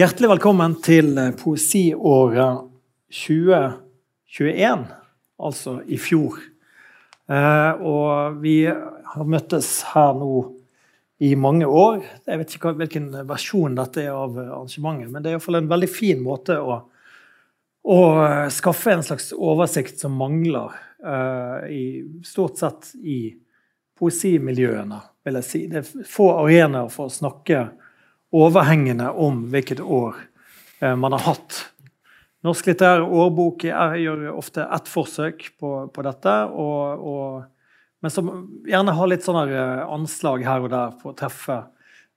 Hjertelig velkommen til poesiåret 2021, altså i fjor. Eh, og vi har møttes her nå i mange år. Jeg vet ikke hvilken versjon dette er av arrangementet, men det er iallfall en veldig fin måte å, å skaffe en slags oversikt som mangler i, stort sett i poesimiljøene, vil jeg si. Det er få arenaer for å snakke overhengende om hvilket år uh, man har hatt. Norsk litterær årbok gjør ofte ett forsøk på, på dette. og, og men som gjerne har litt sånne eh, anslag her og der på å treffe.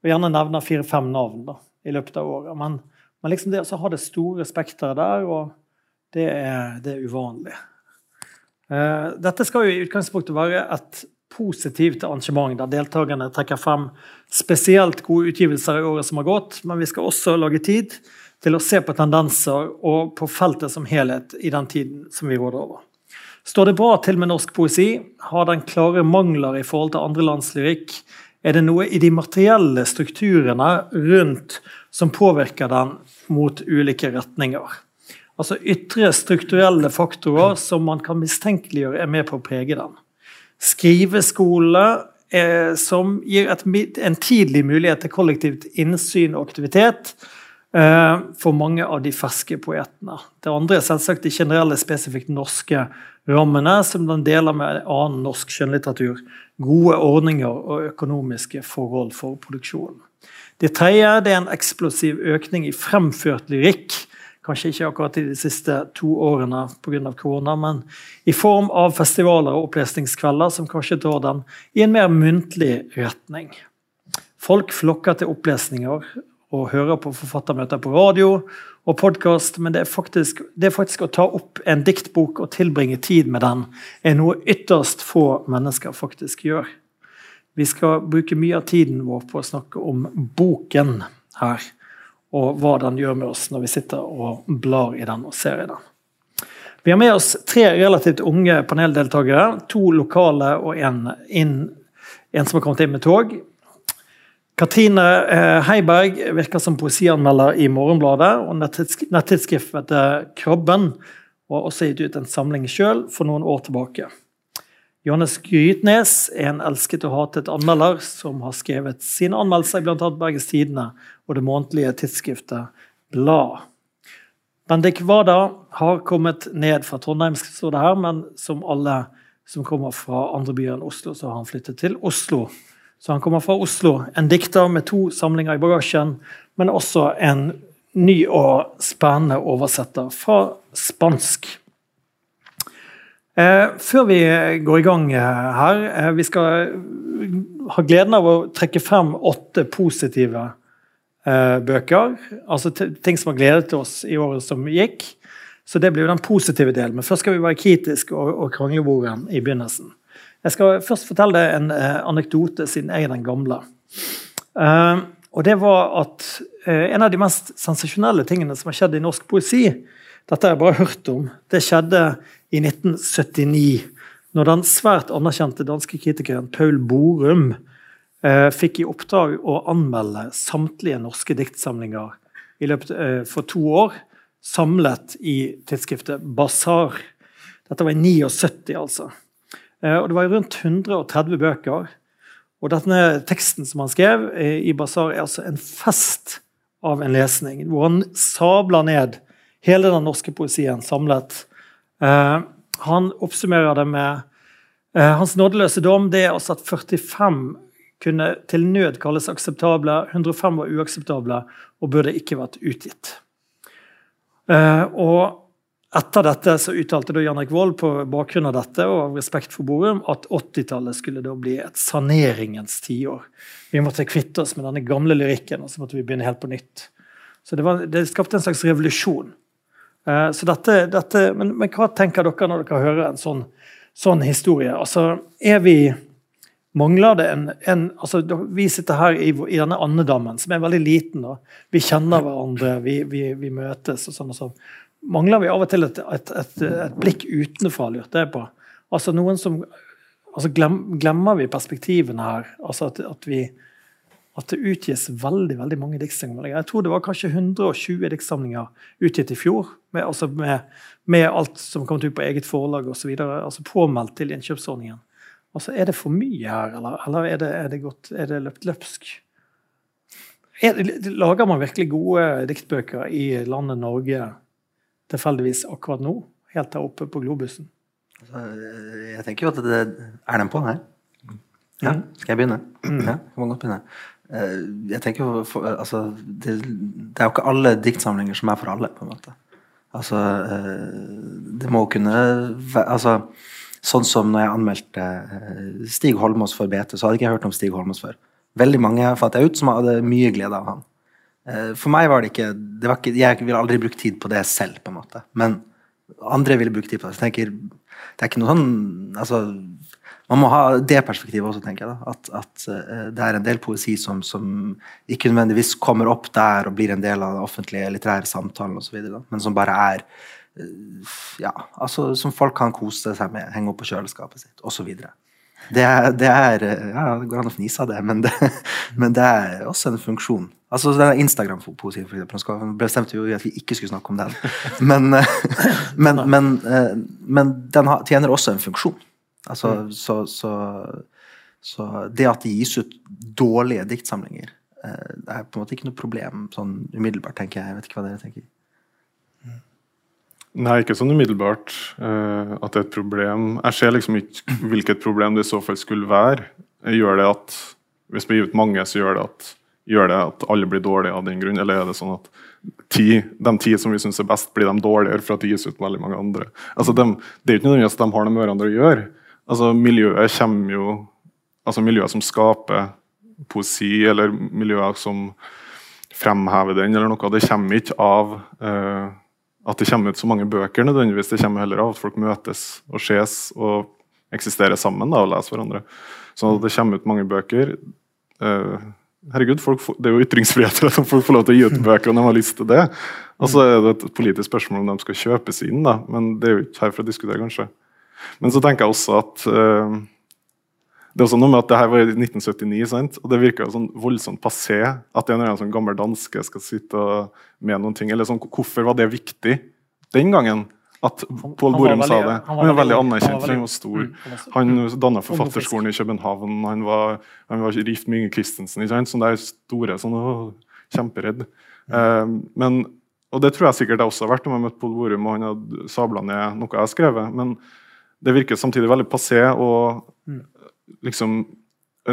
Og gjerne nevner fire-fem navn da, i løpet av året. Men, men liksom det å ha det store spekteret der, og det er, det er uvanlig. Uh, dette skal jo i utgangspunktet være et positivt arrangement der deltakerne trekker frem spesielt gode utgivelser i året som har gått, men vi skal også lage tid til å se på tendenser og på feltet som helhet i den tiden som vi råder over. Står det bra til med norsk poesi? Har den klare mangler i forhold til andre lands lyrikk? Er det noe i de materielle strukturene rundt som påvirker den mot ulike retninger? Altså ytre strukturelle faktorer som man kan mistenkeliggjøre er med på å prege den. Skriveskole eh, som gir et, en tidlig mulighet til kollektivt innsyn og aktivitet eh, for mange av de ferske poetene. Det andre er selvsagt de generelle, spesifikt norske rammene som den deler med annen norsk skjønnlitteratur, gode ordninger og økonomiske forhold for produksjonen. Det tredje er en eksplosiv økning i fremført lyrikk. Kanskje ikke akkurat i de siste to årene pga. korona, men i form av festivaler og opplesningskvelder som kanskje drar den i en mer muntlig retning. Folk flokker til opplesninger og hører på forfattermøter på radio og podkast, men det er, faktisk, det er, faktisk, å ta opp en diktbok og tilbringe tid med den, er noe ytterst få mennesker faktisk gjør. Vi skal bruke mye av tiden vår på å snakke om boken her, og hva den gjør med oss når vi sitter og blar i den og ser i den. Vi har med oss tre relativt unge paneldeltakere. To lokale og en, inn, en som har kommet inn med tog. Katrine eh, Heiberg virker som poesianmelder i Morgenbladet og nettidsskriftet Krabben, og har også gitt ut en samling sjøl for noen år tilbake. Johannes Grytnes er en elsket og hatet anmelder som har skrevet sine anmeldelser i bl.a. Bergens Tidende og det månedlige tidsskriftet Blad. Bendik Wada har kommet ned fra Trondheim, står det her, men som alle som kommer fra andre byer enn Oslo, så har han flyttet til Oslo så han kommer fra Oslo. En dikter med to samlinger i bagasjen, men også en ny og spennende oversetter fra spansk. Eh, før vi går i gang her eh, Vi skal ha gleden av å trekke frem åtte positive eh, bøker. Altså ting som har gledet oss i året som gikk. Så det blir jo den positive delen. Men først skal vi være kritiske og, og krangleboren i begynnelsen. Jeg skal først fortelle deg en eh, anekdote, siden jeg er den gamle. Og det var at En av de mest sensasjonelle tingene som har skjedd i norsk poesi, dette har jeg bare hørt om, det skjedde i 1979. Når den svært anerkjente danske kritikeren Paul Borum eh, fikk i oppdrag å anmelde samtlige norske diktsamlinger i løpet, for to år, samlet i tidsskriftet Basar. Dette var i 79, altså. Eh, og Det var rundt 130 bøker. Og denne teksten som han skrev eh, i Basar, er altså en fest av en lesning, hvor han sabler ned hele den norske poesien samlet. Eh, han oppsummerer det med Hans nådeløse dom det er altså at 45 kunne til nød kalles akseptable, 105 var uakseptable og burde ikke vært utgitt. Og etter dette så uttalte Jan Erik Wold på bakgrunn av dette og av respekt for Borum at 80-tallet skulle da bli et saneringens tiår. Vi måtte kvitte oss med denne gamle lyrikken og så måtte vi begynne helt på nytt. Så Det, var, det skapte en slags revolusjon. Uh, så dette, dette men, men, hva tenker dere når dere hører en sånn, sånn historie? Altså, er vi Mangler det en, en altså, Vi sitter her i, i, denne andedammen, som er veldig liten. Da. Vi kjenner hverandre, vi, vi, vi møtes og sånn og sånn mangler vi av og til et, et, et, et blikk utenfra, lurte jeg på. Altså noen som altså glem, Glemmer vi perspektivene her? Altså at, at, vi at det utgis veldig veldig mange diktsamlinger. Jeg tror det var kanskje 120 diktsamlinger utgitt i fjor, med, altså med, med alt som kom ut på eget forlag osv. Altså påmeldt til innkjøpsordningen. Altså, Er det for mye her, eller, eller er, det, er, det godt, er, det, løpt løpsk? Er, lager man virkelig gode diktbøker i landet Norge tilfeldigvis akkurat nå? Helt der oppe på globusen? Altså, jeg tenker jo at det er den på her. Ja, mm. skal jeg begynne? Mm. Ja, jeg må godt begynne. Eh, jeg tenker jo for, altså, det, det, er jo ikke alle diktsamlinger som er for alle, på en måte. Altså, eh, det må kunne være altså, Sånn som når jeg anmeldte eh, Stig Holmås for BT, så hadde ikke jeg hørt om Stig Holmås før. Veldig mange fant jeg ut som hadde mye glede av han. For meg var det ikke, det var ikke Jeg ville aldri brukt tid på det selv, på en måte. Men andre ville brukt tid på det. Så jeg tenker, det er ikke noe sånn altså, man må ha det perspektivet også, tenker jeg. da, At, at uh, det er en del poesi som, som, ikke nødvendigvis kommer opp der og blir en del av den offentlige litterære samtalen osv., men som bare er uh, ja, altså Som folk kan kose seg med, henge opp på kjøleskapet sitt osv. Det, det er eh, Ja, det går an å fnise av det, men det, men det er også en funksjon. Altså denne Instagram-poesien, for eksempel. Nå bestemte jo at vi ikke skulle snakke om den. Men, men, men, men den tjener også en funksjon. Altså, mm. så, så, så, det at det gis ut dårlige diktsamlinger, eh, det er på en måte ikke noe problem sånn umiddelbart, tenker jeg. Jeg vet ikke hva dere tenker. Mm. Nei, ikke sånn umiddelbart uh, at det er et problem. Jeg ser liksom ikke hvilket problem det i så fall skulle være. Gjør det at Hvis vi gir ut mange, så gjør det at, gjør det at alle blir dårlige av den grunn? Eller er det sånn at ti, de ti som vi syns er best, blir de dårligere for at det gis ut veldig mange andre? Altså, de, det er ikke nødvendigvis at de har noe med hverandre å gjøre. Altså, miljøet kommer jo Altså miljøer som skaper poesi, eller miljøer som fremhever den, eller noe, det kommer ikke av eh, at det kommer ut så mange bøker, nødvendigvis. Det kommer heller av at folk møtes og ses og eksisterer sammen da, og leser hverandre. Sånn at det kommer ut mange bøker Eh, Herregud, folk, det er jo ytringsfrihet at folk får lov til å gi ut bøker om de har lyst til det. Og så er det et politisk spørsmål om de skal kjøpes inn, da. men det er jo ikke her for å diskutere, kanskje. Men så tenker jeg også at uh, det er også noe med at det her var i 1979, sant? og det virker sånn voldsomt passé at en eller annen sånn gammel danske skal sitte med noen ting. eller sånn, Hvorfor var det viktig den gangen? At Pål Borum sa det. Han var, veldig anerkjent, han var stor. Han danna Forfatterskolen i København. Han var, han var gift med Inge Christensen. Ikke sant? Sånne der store sånn, å, Kjemperedd. Uh, men, og det tror jeg sikkert jeg også har vært når jeg møtte Pål Borum og han hadde sabla ned noe jeg har skrevet. men det virker samtidig veldig passé å mm. liksom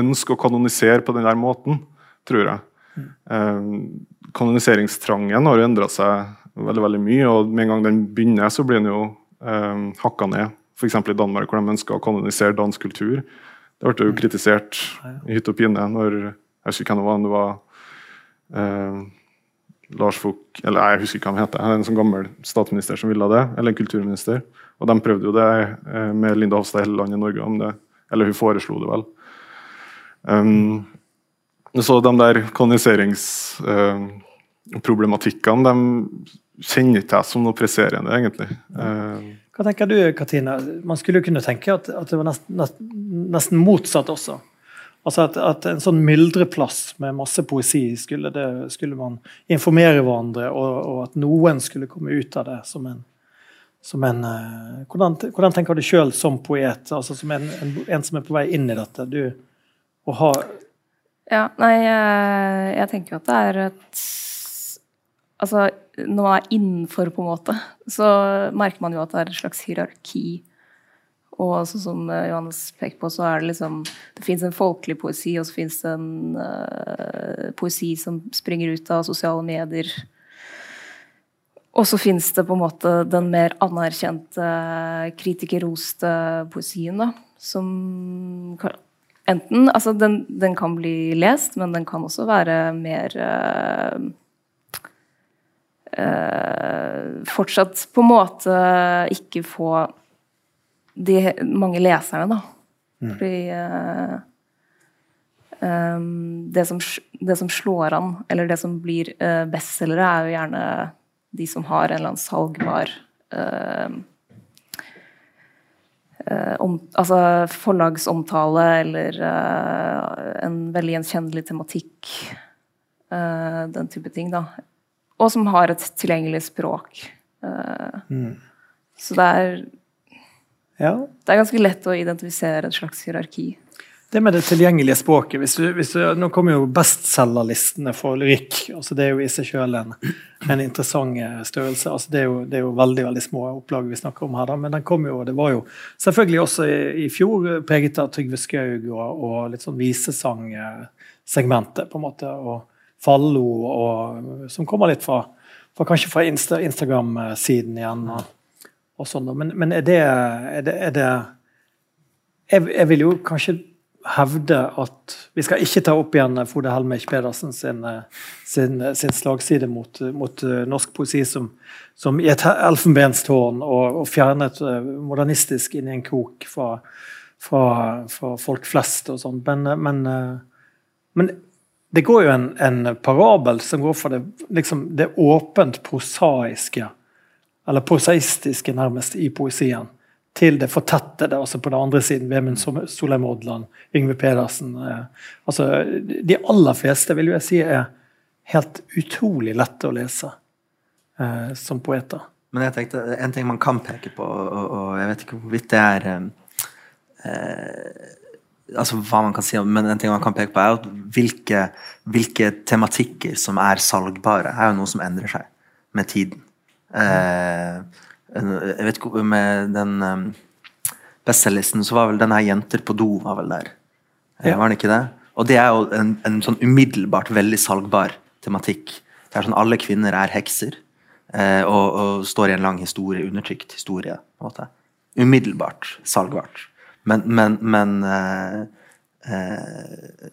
ønske å kanonisere på den der måten, tror jeg. Mm. Eh, kanoniseringstrangen har jo endra seg veldig veldig mye, og med en gang den begynner, så blir den jo eh, hakka ned. F.eks. i Danmark, hvor de ønsker å kanonisere dansk kultur. Det ble jo mm. kritisert i hytt og pine når Jeg husker ikke hvem det var, om det var eh, Lars Fuch Eller jeg husker ikke hva han heter. Er en sånn gammel statsminister som ville det. Eller en kulturminister. Og de prøvde jo det eh, med Linda Hofstad Helleland i Norge. om det, Eller hun foreslo det vel. Um, så de der koloniseringsproblematikkene uh, de kjenner ikke jeg som noe presserende, egentlig. Uh, Hva tenker du, Katina? Man skulle jo kunne tenke at, at det var nesten, nesten motsatt også. Altså at, at, en sånn myldreplass med masse poesi skulle, det, skulle man informere hverandre, og, og, at noen skulle komme ut av det som en, en uh, hvordan, hvordan, tenker du sjøl som poet, altså som en, en, en, som er på vei inn i dette? Du, å ha Ja, nei, jeg, jeg tenker jo at det er et Altså, når man er innenfor, på en måte, så merker man jo at det er et slags hierarki og sånn som eh, Johannes pekte på, så er det liksom Det fins en folkelig poesi, og så fins det en uh, poesi som springer ut av sosiale medier. Og så fins det på en måte den mer anerkjente, kritikerroste poesien, da. Som enten Altså, den, den, kan bli lest, men den kan også være mer øh, øh, Fortsatt på en måte ikke få de mange leserne, da. Mm. Fordi um, det, som, det, som, slår an, eller det som blir uh, bestselgere, er jo gjerne de som har en eller annen salgbar uh, eh, om, altså forlagsomtale eller eh, en veldig gjenkjennelig tematikk. eh, den type ting, da. Og som har et tilgjengelig språk. Eh, Så det er, Ja. det er ganske lett å identifisere et slags hierarki. Det med det tilgjengelige språket hvis du, hvis du, Nå kommer jo bestselgerlistene for lyrikk. altså Det er jo i seg selv en, en interessant eh, størrelse. altså det er, jo, det er jo veldig veldig små opplag vi snakker om her, da, men den kom jo, det var jo selvfølgelig også i, i fjor preget av Trygve Skaug og, og litt sånn visesangsegmentet, på en måte. og Fallo, og, som kommer litt fra, fra kanskje fra Insta, Instagram-siden igjen. og, og sånn. Men, men er det, er det, er det jeg, jeg vil jo kanskje hevde at Vi skal ikke ta opp igjen Frode Helmich Pedersen sin, sin, sin slagside mot, mot eh, norsk poesi som, som i et elfenbenstårn og, og fjernet eh, modernistisk inn i en krok fra, fra, fra folk flest og sånn. Men, men, eh, men det går jo en, en parabel som går fra det, liksom, det åpent prosaiske, eller prosaistiske nærmest, i poesien til det fortettede, altså på den andre siden. Vemund Solheim Odland, Yngve Pedersen. Eh, altså, de aller fleste vil jeg si er helt utrolig lette å lese eh, som poeter. Men jeg tenkte, en ting man kan peke på, og, og jeg vet ikke hvorvidt det er eh, altså hva man kan si, men en ting man kan peke på er at hvilke, hvilke tematikker som er salgbare, er jo noe som endrer seg med tiden. Eh, jeg vet ikke Med den um, bestselgerlisten så var vel den her 'Jenter på do' var vel der. Ja. Var det ikke det? Og det er jo en, en sånn umiddelbart veldig salgbar tematikk. Det er sånn Alle kvinner er hekser eh, og, og, står i en lang historie, undertrykt historie. på en måte. Umiddelbart salgbart. Men, men, men eh, eh,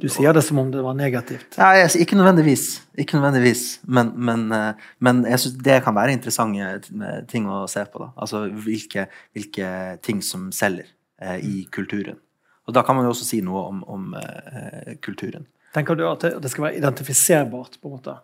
Du sier det som om det var negativt. Nei, ikke nødvendigvis. Ikke nødvendigvis. Men, men, eh, men jeg synes det kan være interessante ting å se på. Da. Altså hvilke, hvilke ting som selger eh, i kulturen. Og da kan man jo også si noe om, om eh, kulturen. Tenker du at det, det, skal være identifiserbart? på en måte?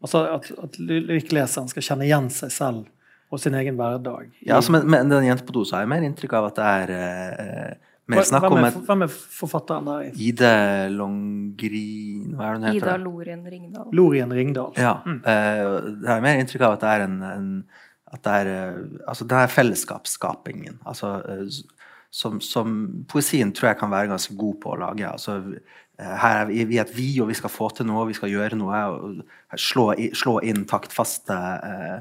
Altså At, at lyrikkleseren skal kjenne igjen seg selv og sin egen hverdag? Ja, altså men, men den jenta på do så har jeg mer inntrykk av at det er eh, mer snakk om er, et hvem er forfatteren der? Ide Longrin Hva er det hun heter? Ida Lorien Ringdal. Lorien Ringdal. Ja. Eh, det har mer inntrykk av at det er en, en at det er, eh, altså det er fellesskapsskapingen. Altså, eh, som, som, poesien tror jeg kan være ganske god på å lage. Altså, her er vi, vi er et vi, og vi skal få til noe, vi skal gjøre noe. og Slå, i- slå inn taktfaste eh,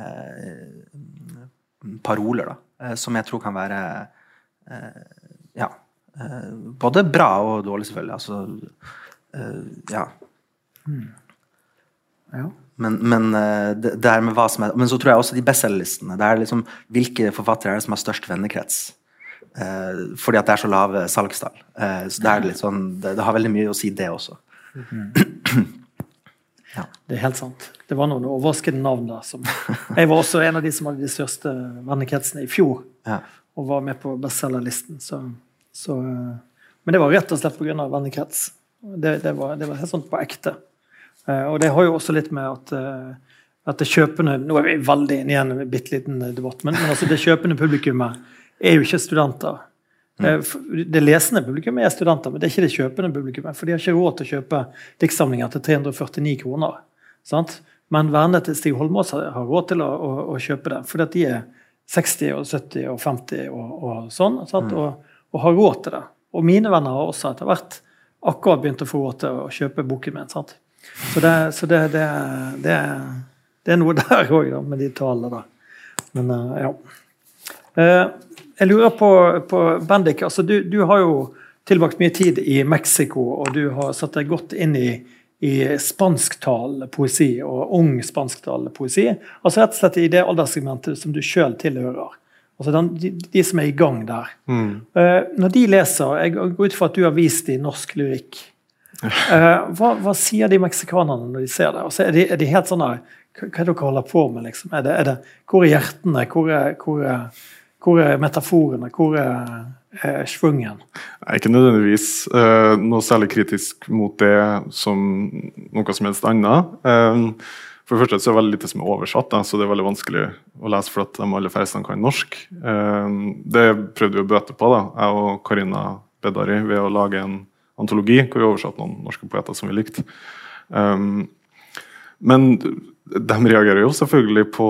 eh, paroler, da. Som jeg tror kan være eh, både bra og dårlig, selvfølgelig. Altså, eh, ja. Ja. Men, men, eh, det, det er med hva som er, men så tror jeg også de bestselgerlistene. Det er liksom, hvilke forfattere er det som har størst vennekrets? Eh, fordi at det er så lave salgstall. Eh, så det, er litt sånn, det, det har veldig mye å si, det også. ja Det er helt sant. Det var noen overraskende navn der. Som, jeg var også en av de som hadde de største vennekretsene i fjor. Ja. Og var med på bestselgerlisten. Så, så, eh, men det var rett og slett pga. vennekrets. Det, det, var, det var helt sånn på ekte. Eh, og det har jo også litt med at, eh, at det kjøpende Nå er vi veldig inne i en bitte liten debatt, men, men altså det kjøpende publikummet er jo ikke studenter. Eh, Det lesende publikummet er studenter, men det er ikke det kjøpende publikummet. For de har ikke råd til å kjøpe diktsamlinger til 349 kroner. Sant? Men vennene til Stig Holmås har råd til å, å, å kjøpe det, fordi de er 60 og 70 og 50 og, og sånn, sant? Og, og har råd til det. Og mine venner har også etter hvert akkurat begynt å få råd til å kjøpe boken min. sant? Så det, så det, det, det, det er noe der òg, med de tallene der. Men eh, ja. Eh, Jeg lurer på, på Bendik, altså du, du har jo tilbrakt mye tid i Mexico, og du har satt deg godt inn i, i spansktalende poesi, og ung spansktalende poesi. Altså rett og slett i det alderssegmentet som du sjøl tilhører. Altså den, de, de som er i gang der. Eh, når de leser, jeg går ut fra at du har vist dem norsk lyrikk. Uh, hva, hva sier de meksikanerne når de ser det? Altså, er, de, er de helt sånn der, Hva er det dere holder på med? Liksom? Er det, er det, hvor er hjertene? Hvor er, hvor er, hvor er metaforene? Hvor er, er svungen? Jeg er ikke nødvendigvis uh, noe særlig kritisk mot det som noe som helst annet. Eh, for det første så er det veldig lite som er oversatt, da, så det er veldig vanskelig å lese for at de aller færreste kan norsk. Eh, det prøvde vi å bøte på, da, jeg og Karina Bedari, ved å lage en antologi hvor vi oversatte noen norske poeter som vi likte. Um, men de reagerer jo selvfølgelig på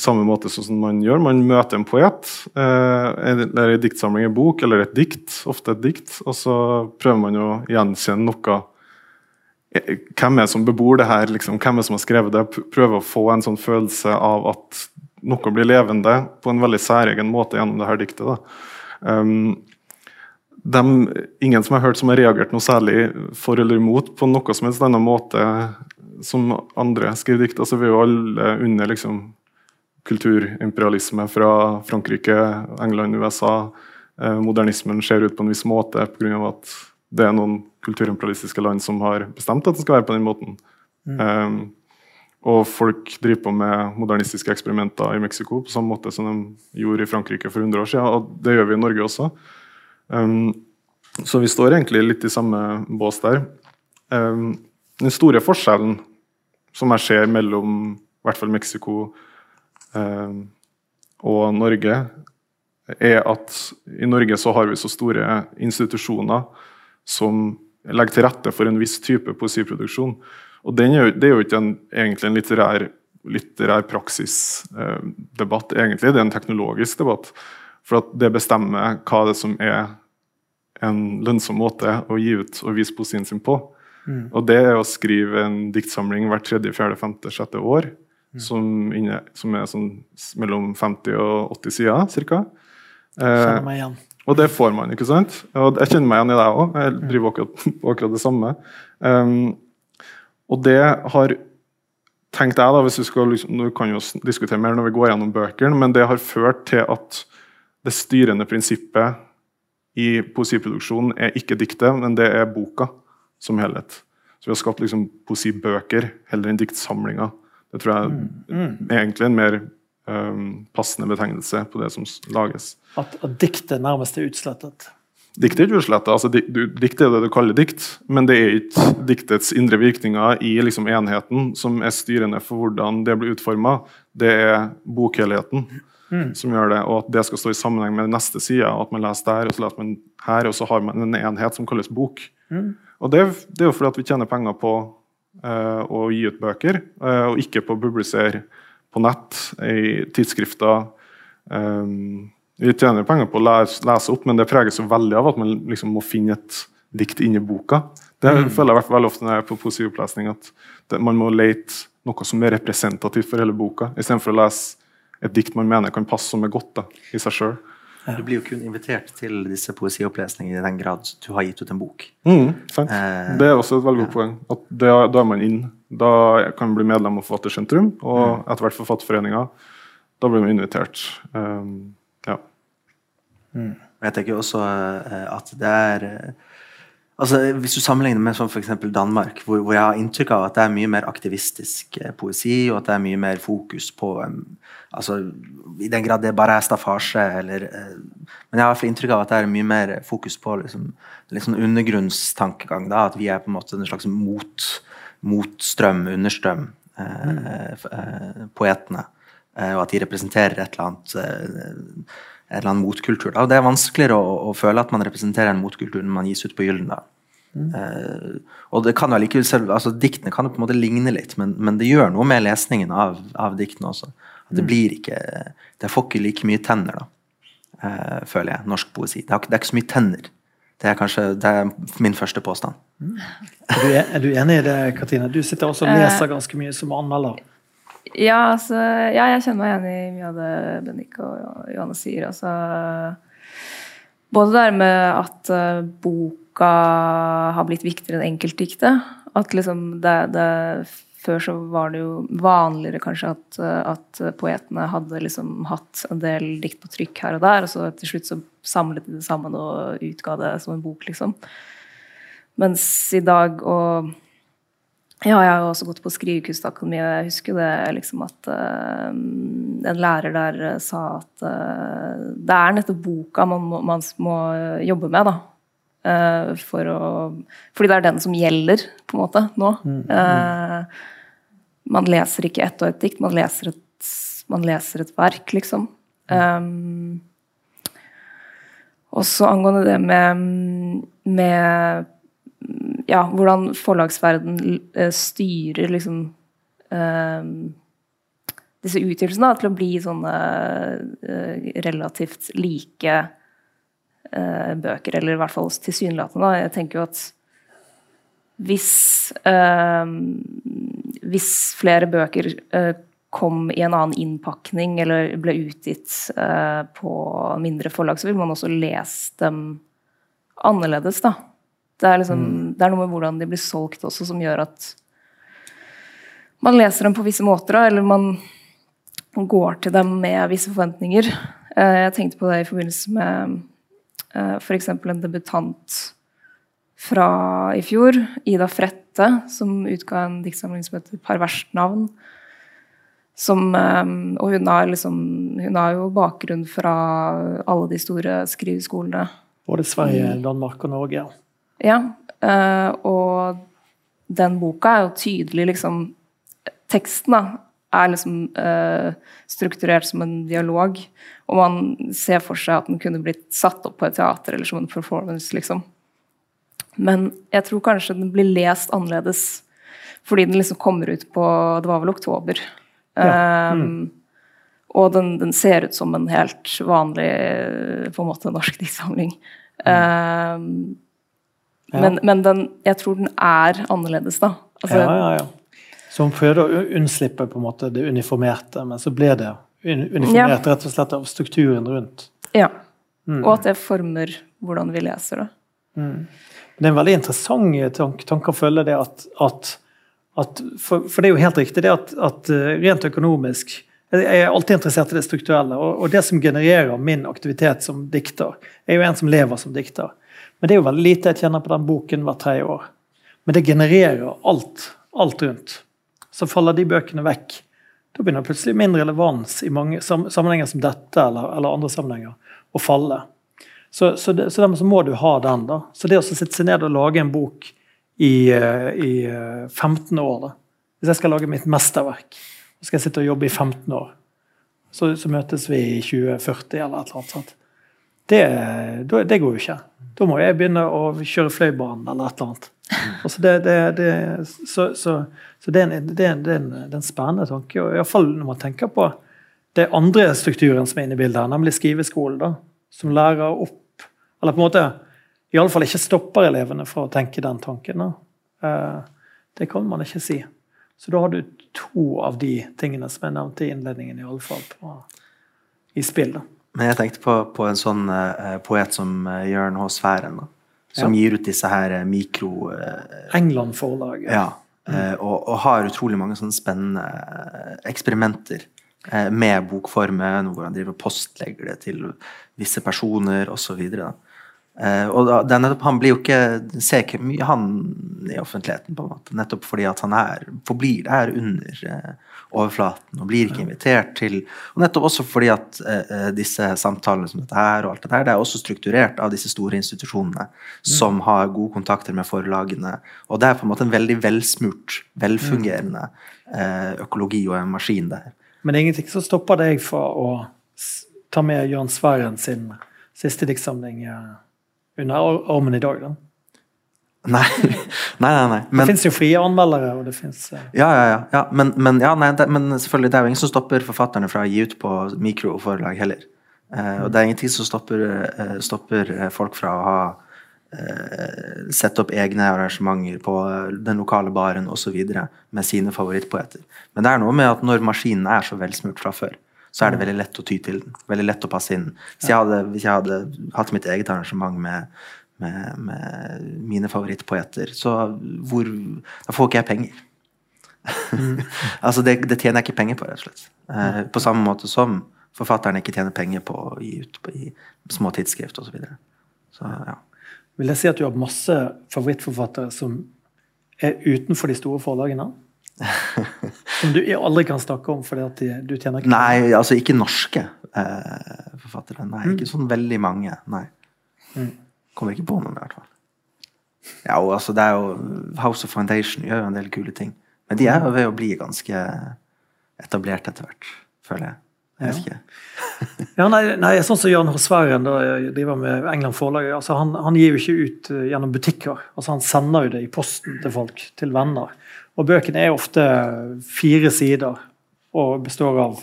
samme måte som man gjør. Man møter en poet, eh, eller en diktsamling, en bok eller et dikt, ofte et dikt, og så prøver man å gjenkjenne noe hvem er det som bebor det her? Liksom? Hvem er det som har skrevet det? Prøve å få en sånn følelse av at noe blir levende på en veldig særegen måte gjennom det her diktet. Um, de, ingen som har hørt som har reagert noe særlig for eller imot på noe som helst annen måte som andre skriver dikt. Altså, vi er jo alle under liksom, kulturimperialisme fra Frankrike, England, USA. Eh, modernismen ser ut på en viss måte pga. at det er noen kulturimperialistiske land som har bestemt at det skal være på den måten. Mm. Um, og folk driver på med modernistiske eksperimenter i Mexico på samme måte som de gjorde i Frankrike for 100 år siden, og det gjør vi i Norge også. Um, så vi står egentlig litt i samme bås der. Um, den store forskjellen som jeg ser mellom i hvert fall Mexico um, og Norge, er at i Norge så har vi så store institusjoner som legger til rette for en viss type poesiproduksjon. Og er, Det er jo ikke en, egentlig en litterær, litterær praksisdebatt, eh, egentlig. Det er en teknologisk debatt. For at det bestemmer hva det som er en lønnsom måte å gi ut og vise poesien sin på. Mm. Og det er å skrive en diktsamling hvert tredje, fjerde, femte, sjette år. Mm. Som, inne, som, er sånn mellom 50 og 80 sider ca. Eh, og det får man, ikke sant? Og jeg kjenner meg igjen i deg òg. Jeg driver akkurat, akkurat det samme. Um, og det har tenkt jeg da, hvis vi skal, liksom, Nå kan vi jo diskutere mer når vi går gjennom bøkene, men det har ført til at det styrende prinsippet i poesiproduksjonen er ikke diktet, men det er boka som helhet. Så vi har skapt liksom poesibøker heller enn diktsamlinger. Det tror jeg mm, mm. er egentlig en mer um, passende betegnelse på det som lages. At, at diktet nærmest er utslettet? Dikt er ikke utslettet. Altså, dikt er det du kaller dikt, men det er ikke diktets indre virkninger i liksom, enheten som er styrende for hvordan det blir utforma. Det er bokhelheten mm. som gjør det, og at det skal stå i sammenheng med neste side. At man leser der, og så leser man her, og så har man en enhet som kalles bok. Mm. Og det, det, er jo fordi at vi tjener penger på uh, å gi ut bøker, uh, og ikke på å publisere på nett, i tidsskrifter. Um, vi tjener penger på å lese, lese, opp, men det preges jo veldig av at man liksom må finne et dikt inni boka. Det mm. føler jeg veldig ofte når jeg er på poesiopplesning, at det, man må lete noe som er representativt for hele boka, istedenfor å lese et dikt man mener kan passe som er godt da, i seg sjøl. Du blir jo kun invitert til disse poesiopplesningene i den grad du har gitt ut en bok. Mm, eh, det er også et veldig godt poeng. At det, da er man inn. Da kan man bli medlem av Forfattersentrum og mm. etter hvert Forfatterforeninga. Da blir man invitert. Um, ja. Mm. Jeg tenker også uh, at det er uh, Altså, hvis du sammenligner med sånn f.eks. Danmark, hvor, hvor, jeg har inntrykk av at det er mye mer aktivistisk eh, poesi, og at det er mye mer fokus på um, altså, I den grad det bare er staffasje, eller uh, Men jeg har inntrykk av at det er mye mer fokus på liksom, liksom undergrunnstankegang. Da, at vi er på en måte en slags mot, motstrøm, understrøm, uh, uh, poetene. og at de representerer et eller annet en eller annen motkultur. Da. Og det er vanskeligere å, å, føle at man representerer en motkultur når man gis ut på Gyldendal. Mm. Uh, og det kan jo likevel selv, altså Diktene kan jo på en måte ligne litt, men, men det gjør noe med lesningen av, av diktene også. At det mm. blir ikke Det får ikke like mye tenner, da, uh, føler jeg, norsk poesi. Det, har, det, er ikke så mye tenner. Det er kanskje det er min første påstand. Mm. Er, du, er, du, enig i det, Katrine? Du sitter også og eh. leser ganske mye som anmelder. Ja, altså, ja, jeg kjenner meg igjen i mye av det Bennik og Johanne sier. Altså, både det der med at uh, boka har blitt viktigere enn enkeltdiktet. At liksom det, det, Før så var det jo vanligere kanskje at, at poetene hadde liksom hatt en del dikt på trykk her og der, og så til slutt så samlet de det sammen og utga det som en bok, liksom. Mens i dag og ja, jeg har også gått på Skrivekunstakademiet, jeg husker det liksom at uh, en lærer der uh, sa at uh, det er nettopp boka man må, man må jobbe med, da. for å Fordi det er den som gjelder, på en måte, nå. Mm, mm. man leser ikke ett og ett dikt, man leser et man leser et verk, liksom. Um, også angående det med, med ja, hvordan forlagsverden uh, styrer liksom um, disse utgivelsene til å bli sånne uh, relativt like uh, bøker, eller i hvert fall tilsynelatende. Jeg tenker jo at hvis hvis flere bøker kom i en annen innpakning eller ble utgitt eh, på mindre forlag, så vil man også lese dem annerledes, da. Det er, liksom, mm. det er, noe med hvordan de blir solgt også, som gjør at man leser dem på visse måter, eller man går til dem med visse forventninger. Eh, jeg tenkte på det i forbindelse med eh, f.eks. en debutant fra i fjor, Ida Frette, som utga en diktsamling som heter 'Perverst navn'. Som, ehm, og hun har, liksom, hun har jo bakgrunn fra alle de store skriveskolene. Både Sverige. Danmark og Norge. Ja. Eh, og den boka er jo tydelig liksom Teksten da, er liksom uh, strukturert som en dialog. Og man ser for seg at den kunne blitt satt opp på et teater eller som en performance. liksom. Men jeg tror kanskje den blir lest annerledes fordi den liksom kommer ut på Det var vel oktober. Ja. Mm. Um, og den, den, ser ut som en helt vanlig på en måte norsk diktsamling. Mm. Um, ja. Men, men den, jeg tror den er annerledes, da. Altså, ja, ja, ja. Som prøvde å unnslippe på en måte det uniformerte, men så ble det uniformert ja. rett og slett av strukturen rundt. Ja. Mm. Og at det former hvordan vi leser det. Mm. Det er en veldig interessant tanke, tank å følge det at, at at, for, for, det er jo helt riktig det at, at eh, rent økonomisk Jeg er alltid interessert i det strukturelle. Og, og, det som genererer min aktivitet som dikter, er jo en som lever som dikter. Men det er jo veldig lite jeg tjener på den boken hvert tredje år. Men det genererer alt, alt rundt. Så faller de bøkene vekk. Da begynner plutselig mindre relevans i mange sammenhenger som dette eller, eller andre sammenhenger å falle. Så, så, det, så dermed så må du ha den. da. Så det å sitte seg ned og lage en bok i, eh, i 15 eh, år. Da. Hvis jeg skal lage mitt mesterverk, så skal jeg sitte og jobbe i 15 år. Så, så møtes vi i 2040 eller et eller annet sånt. Det, det, går jo ikke. Da må jeg begynne å kjøre Fløibanen eller et eller annet. Altså det, det, så, så, så det, er en, det, er en, det, er en, det er en spennende tanke. og Iallfall når man tenker på det andre strukturen som er inne i bildet, her, nemlig skriveskolen, da, som lærer opp Eller på en måte iallfall ikke stopper elevene fra å tenke den tanken. Da. det kan man ikke si. Så da har du to av de tingene som jeg nevnte i innledningen, i alle fall i spill. Da. Men jeg tenkte på, på en sånn uh, poet som uh, Jørn H. Sfæren, da, som ja. gir ut disse her mikro... England-forlaget. Ja. Mm. Og, og, har utrolig mange sånne spennende eksperimenter med bokformen, hvor han driver postlegger det til visse personer osv. Uh, og da, nettopp, Han blir jo ikke ser ikke mye han i offentligheten, på en måte, nettopp fordi at han er, forblir der under uh, overflaten og blir ikke invitert til Og nettopp også fordi at uh, disse samtalene som dette her og alt det der, det er også strukturert av disse store institusjonene mm. som har gode kontakter med forlagene. Og det er på en måte en veldig velsmurt, velfungerende økologi og en maskin der. Men det er ingenting som stopper deg fra å ta med Jørn Sværen sin siste diktsamling? Under armen i dag, da. Nei, nei, nei. nei. Men, det fins jo frie anmeldere. og det finnes... Uh... Ja, ja, ja. ja. Men, men, ja, nei, det, men, selvfølgelig, det er jo ingen som stopper forfatterne fra å gi ut på mikroforlag heller. Uh, og det er ingenting som stopper, uh, stopper folk fra å ha sette opp egne arrangementer på den lokale baren osv. med sine favorittpoeter. Men det er noe med at når maskinen er så velsmurt fra før, så er det veldig lett å ty til den. Veldig lett å passe inn. Hvis jeg hadde, hvis jeg hadde hatt mitt eget arrangement med, med, med mine favorittpoeter, så hvor, da får ikke jeg penger. Mm. altså det, det, tjener jeg ikke penger på, rett og slett. Eh, på samme måte som forfatteren ikke tjener penger på å gi ut på, i små tidsskrift osv. Så, videre. så ja. Vil jeg si at du har masse favorittforfattere som er utenfor de store forlagene? Som du aldri kan snakke om fordi at du tjener ikke Nei, altså ikke norske eh, forfattere. Nei, mm. ikke sånn veldig mange. Nei. Mm. Kommer ikke på noen, i hvert fall. Ja, og altså, det er jo House of Foundation gjør jo en del kule ting. Men de er jo ved å bli ganske etablert etter hvert, føler jeg. Jeg vet ikke. Ja, nei, nei, sånn som Jan Horsværen da, driver med England Forlag. Altså, han, han, gir jo ikke ut uh, gjennom butikker. Altså, han sender jo det i posten til folk, til venner. Og bøkene er ofte fire sider og består av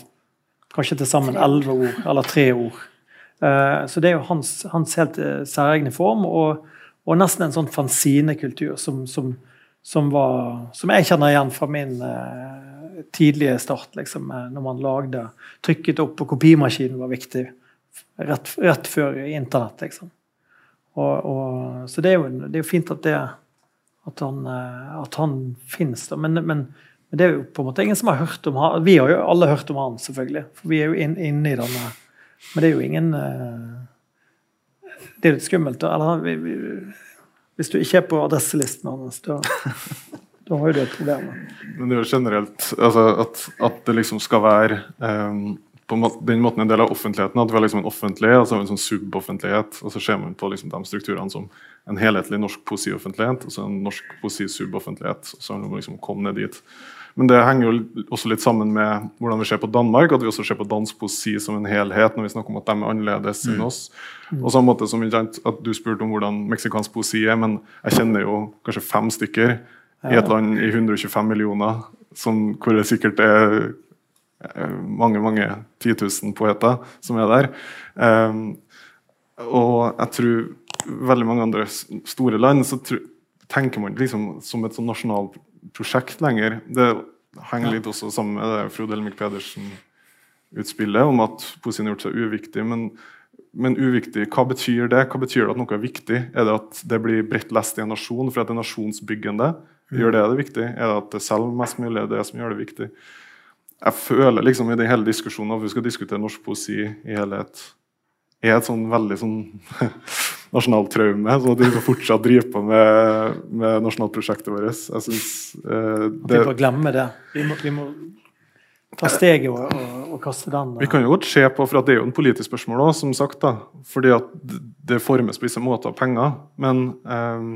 kanskje til sammen elleve ord, eller tre ord. Uh, så det er jo hans, hans helt uh, særegne form, og, og, nesten en sånn fanzinekultur som, som, som, som jeg kjenner igjen fra min tidlige start, liksom, når man lagde Trykket opp, på kopimaskinen var viktig. Rett, rett før internett, liksom. Og, og, så det er, jo, det er jo fint at, det, at han, eh, at han finnes. Da. Men, men, men, det er jo på en måte ingen som har hørt om han. Vi har jo alle hørt om han, selvfølgelig. For vi er jo inne inn i denne Men det er jo ingen eh, Det er litt skummelt. Da. Eller, hvis du ikke er på adresselisten hans, da da har jo det et problem. Men det er jo generelt altså, at, at, det liksom skal være um, på den måten en del av offentligheten. At vi har liksom en offentlig altså en sånn suboffentlighet. Og så ser man på liksom de strukturene som en helhetlig norsk poesioffentlighet og så en norsk poesisuboffentlighet. Så man liksom komme ned dit. Men det henger jo også litt sammen med hvordan vi ser på Danmark, at vi også ser på dansk poesi som en helhet når vi snakker om at de er annerledes enn mm. oss. Og samme måte som at Du spurte om hvordan meksikansk poesi er, men jeg kjenner jo kanskje fem stykker i et land i 125 millioner, som, hvor det sikkert er mange mange 10 000 poeter som er der. Um, og jeg tror veldig mange andre store land så tror, tenker man liksom som et sånn nasjonalt prosjekt lenger. Det henger litt også sammen med det Frode Elmik Pedersen-utspillet om at poesien har gjort seg uviktig. Men, men, uviktig, hva betyr det? Hva betyr det at noe er viktig? Er det at det blir bredt lest i en nasjon for at det er nasjonsbyggende? Gjør det det viktig? Er det at det selv mest mulig er det som gjør det viktig? Jeg føler liksom i den hele diskusjonen at vi skal diskutere norsk poesi i helhet er et sånn veldig sånn nasjonalt traume. Så at vi fortsatt driver på med, med nasjonalprosjektet vårt. Jeg synes, eh, det, Vi må glemme det. Vi må, vi må ta steget og, og, og, kaste den. Vi kan jo godt se på, for at det er jo en politisk spørsmål òg, som sagt. da, fordi at det formes på visse måter av penger. Men eh,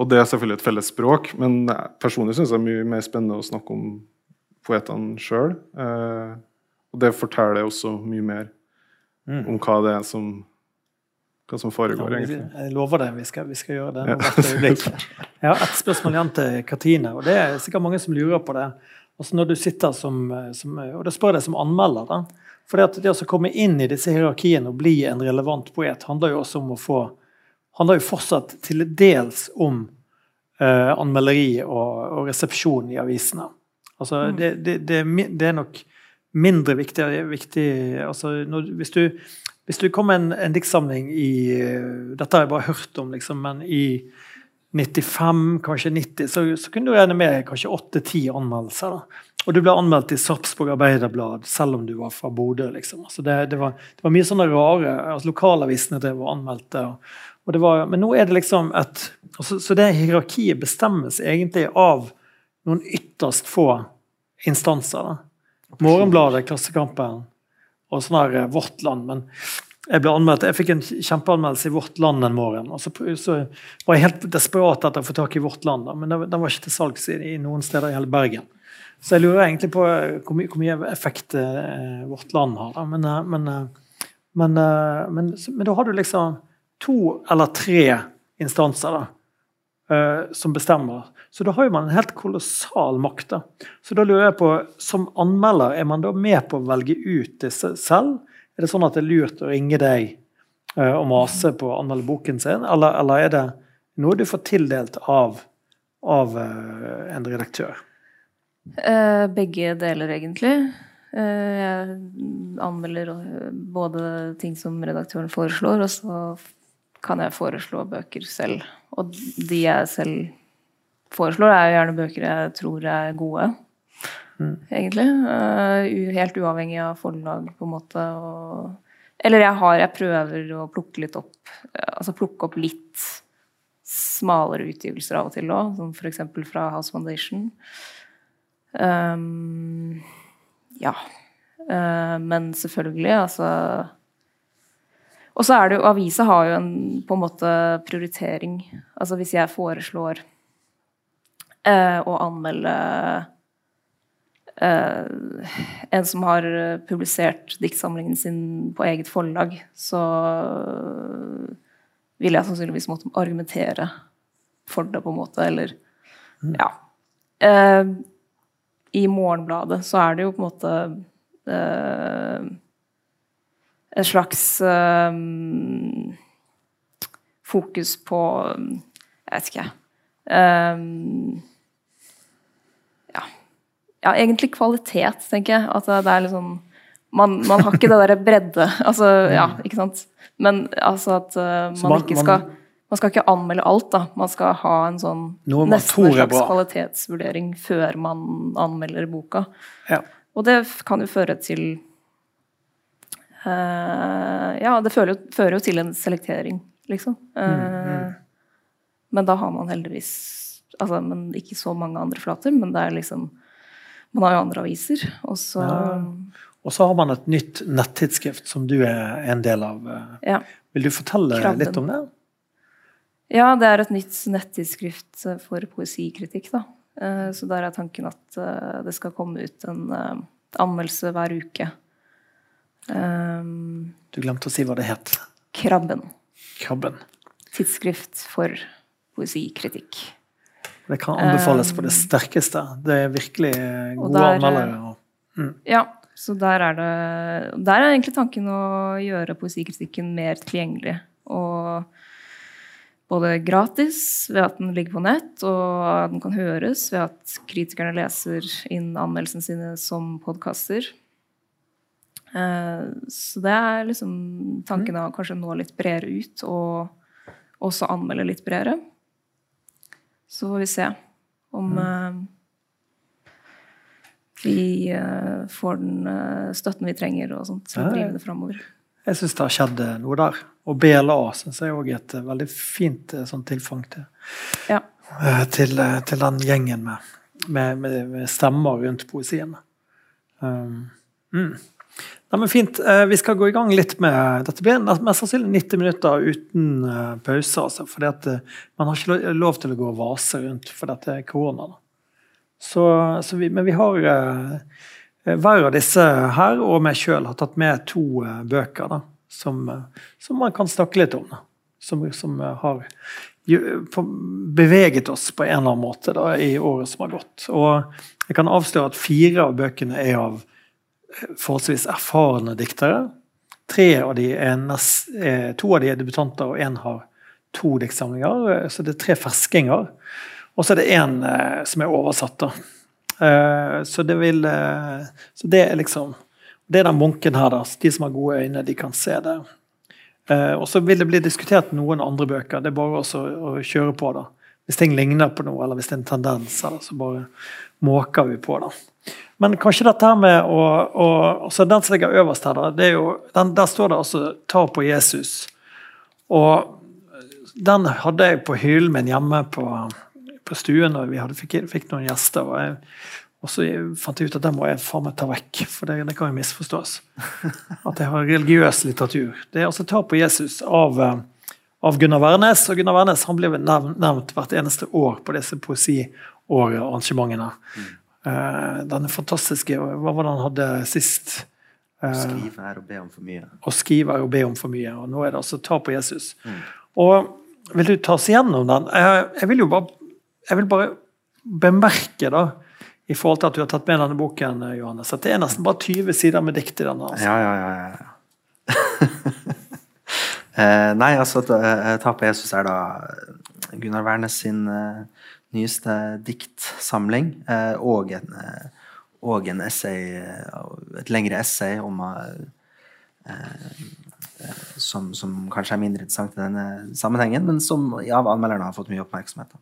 og det er selvfølgelig et felles språk, men personlig syns jeg det er mye mer spennende å snakke om poetene sjøl. Eh, og det forteller også mye mer mm. om hva det er som, hva som foregår, ja, egentlig. Jeg lover det, vi skal, vi skal gjøre det. Jeg har ett spørsmål igjen til Katine, og det er sikkert mange som lurer på det. Altså når du sitter som, som og det spør deg som anmelder, da. For det, det å komme inn i disse hierarkiene og bli en relevant poet handler jo også om å få handler jo fortsatt til dels om eh, anmelderi og, og, resepsjon i avisene. Altså, mm. det, det, det, det, er nok mindre viktig, viktig altså, når, hvis, du, hvis du kommer en, en diktsamling i Dette har jeg bare hørt om, liksom, men i 95, kanskje 90, så, så kunne du regne med kanskje 8-10 anmeldelser. Da. Og du ble anmeldt i Sarpsborg Arbeiderblad selv om du var fra Bodø. Liksom. Altså det, det, var, det, var, mye sånne rare altså Lokalavisene drev og anmeldte. Og, var, men nå er det liksom et altså, Så det hierarkiet bestemmes egentlig av noen ytterst få instanser. Da. Morgenbladet, Klassekampen og sånn her eh, Vårt Land. Men jeg ble anmeldt, jeg fikk en kjempeanmeldelse i Vårt Land en morgen. og Så, så var jeg helt desperat etter å få tak i Vårt Land, da, men den var ikke til salgs i, i, noen steder i hele Bergen. Så jeg lurer egentlig på eh, hvor mye, hvor mye effekt eh, Vårt Land har. Da. Men, eh, men, men, men, men da har du liksom to eller tre instanser da, eh, som bestemmer. Så da har jo man en helt kolossal makt. da. Så da lurer jeg på, som anmelder, er man da med på å velge ut disse selv? Er det sånn at det er lurt å ringe deg uh, og mase på å anmelde boken sin, eller, eller, er det noe du får tildelt av, av uh, en redaktør? begge deler, egentlig. Jeg anmelder både ting som redaktøren foreslår, og så kan jeg foreslå bøker selv. Og de jeg selv foreslår, er jo gjerne bøker jeg tror er gode, mm. egentlig. Uh, helt uavhengig av forlag, på en måte. Og, eller jeg har Jeg prøver å plukke litt opp Altså plukke opp litt smalere utgivelser av og til òg, som f.eks. fra House Foundation. Um, ja. Uh, men selvfølgelig, altså og så er det jo Avisa har jo en på en måte prioritering. Altså hvis jeg foreslår eh, å anmelde eh, en som har eh, publisert diktsamlingen sin på eget forlag, så vil jeg sannsynligvis måtte argumentere for det, på en måte, eller Ja. Eh, I Morgenbladet så er det jo på en måte eh, et slags eh, fokus på Jeg vet ikke eh, ja. ja, egentlig kvalitet, tenker jeg. At det er liksom man, man har ikke det derre bredde Altså, ja, ikke sant? Men altså at uh, man, man- ikke skal Man skal ikke anmelde alt, da. Man skal ha en sånn nesten en slags kvalitetsvurdering før man anmelder boka. Ja. Og det kan jo føre til uh, Ja, det fører, jo- fører jo til en selektering, liksom. Eh, Men da har man heldigvis Altså, men ikke så mange andre flater, men det er liksom Man har jo andre aviser, og så Og så har man et nytt nettidsskrift som du er en del av. Ja. Vil du fortelle Krabben. litt om det? Ja, det er et nytt nettidsskrift for poesikritikk, da. Eh, Så der er tanken at eh, det skal komme ut en eh, anmeldelse hver uke. Um, Du glemte å si hva det het. Krabben. Krabben. Tidsskrift for poesikritikk. Det kan anbefales på det sterkeste. Det er virkelig eh, gode anmeldere. anmeldere. Ja, så der er det Der er egentlig tanken å gjøre poesikritikken mer tilgjengelig. Og både gratis ved at den ligger på nett, og at den kan høres ved at kritikerne leser inn anmeldelsene sine som podkaster. Eh, Så det er liksom tanken å kanskje nå litt bredere ut, og også anmelde litt bredere. Så får vi se om eh, vi eh, får den eh, støtten vi trenger og sånt, Ja, å drive det framover. Jeg syns det har skjedd noe der. Og BLA syns jeg òg er et veldig fint sånn tilfang til, Ja. til, til den gjengen med, med, med, med stemmer rundt poesien. Um, mm. Nei, men fint. Eh, Vi skal gå i gang litt med Dette blir mest sannsynlig 90 minutter uten eh, pause. Altså, fordi at eh, man har ikke lov til å gå og vase rundt for dette er korona. Så, så vi, men vi har hver av disse her og meg sjøl har tatt med to bøker da, som, som man kan snakke litt om. Da. Som, som har beveget oss på en eller annen måte da, i året som har gått. Og jeg kan avsløre at fire av bøkene er av forholdsvis erfarne diktere. Tre av de er nes- eh, to av de er debutanter, og én har to diktsamlinger. eh, Så det er tre ferskinger. Og så er det én eh, som er oversatt. da. Så det vil Så det er liksom Det er den bunken her, da. De som har gode øyne, de kan se det. Og så vil det bli diskutert noen andre bøker. Det er bare også å kjøre på, da. Hvis ting ligner på noe, eller hvis det er en tendens, så bare måker vi på, da. Men kanskje dette her med å, å altså Den som ligger øverst her, det er jo, den, der står det altså 'ta på Jesus'. Og den hadde jeg på hyllen min hjemme på, på stuen og vi hadde, fikk, fikk noen gjester. Og, jeg, og så fant jeg ut at den må jeg faen meg ta vekk, for det, det kan jo misforstås. At jeg har religiøs litteratur. Det er altså 'Ta på Jesus' av, av Gunnar Wærnes. Og Gunnar Wærnes han blir nevnt, nevnt hvert eneste år på disse poesiåret-arrangementene. Eh, denne fantastiske Hva var det han hadde sist? Eh, Skrive er å be om for mye. å skrive er å be om for mye. Og nå er det altså ta på Jesus. Og vil du ta oss igjennom den? Jeg, vil jo bare, jeg vil bare bemerke, da, i forhold til at du har tatt med denne boken, Johannes, at det er nesten bare 20 sider med dikt i denne. Altså. Ja, ja, ja. ja, eh, nei, altså eh, Ta på Jesus er da Gunnar Wærnes sin eh, nyeste diktsamling. Eh, og, en, eh, og en essay, eh, et lengre essay om som, som kanskje er mindre interessant i denne sammenhengen, men som ja, av anmelderne har fått mye oppmerksomhet. Da.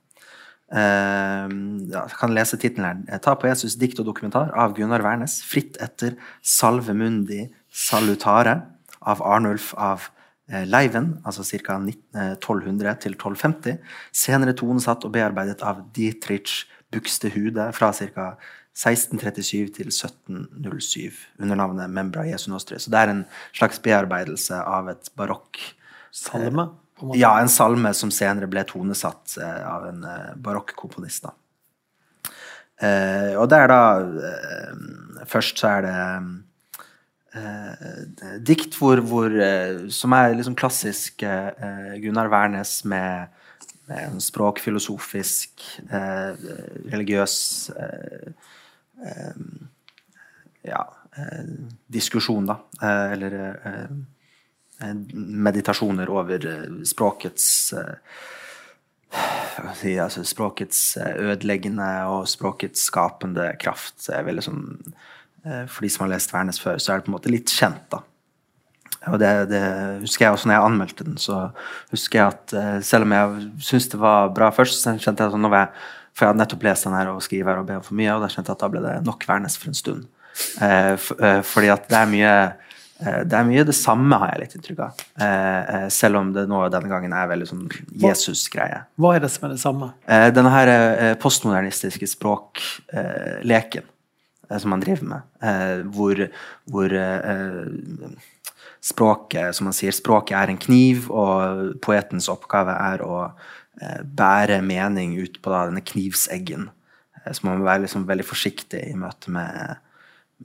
Ja, jeg kan lese tittelen her. Ta på Jesus dikt og dokumentar av Gunnar Wærnes. Fritt etter Salve Mundi Salutare av Arnulf av Leiven, altså ca. 1200 til 1250. Senere tonesatt og bearbeidet av Dietrich Buxtehude fra ca. 1637 til 1707 under navnet Membra Jesu Nostri. Så det er en slags bearbeidelse av et barokk Salme. på en måte. ja, en salme som senere ble tonesatt eh, av en eh, barokkomponist. Eh, og det er da eh, først så er det eh, dikt hvor, hvor, eh, som er liksom klassisk eh, Gunnar Wærnes med, med en språkfilosofisk, eh, religiøs ja, diskusjon, da. eller meditasjoner over språkets si, altså språkets ødeleggende og språkets skapende kraft. er veldig sånn for de som har lest Værnes før, så er det på en måte litt kjent, da. Og det, det husker jeg også når jeg anmeldte den, så husker jeg at uh, selv om jeg syntes det var bra først, så kjente jeg sånn var jeg, For jeg hadde nettopp lest den her og skriver og ber for mye, og da kjente jeg at da ble det nok Værnes for en stund. For, uh, fordi at det er mye det er mye det samme, har jeg litt inntrykk av. selv om det nå denne gangen er veldig sånn Jesus-greie. Hva er det som er det samme? denne her postmodernistiske språkleken Eh, som man driver med. Eh, hvor, hvor eh, språket, som man sier, språket er en kniv, og poetens oppgave er å bære mening ut på da, denne knivseggen. Så man må være liksom veldig forsiktig i møte med,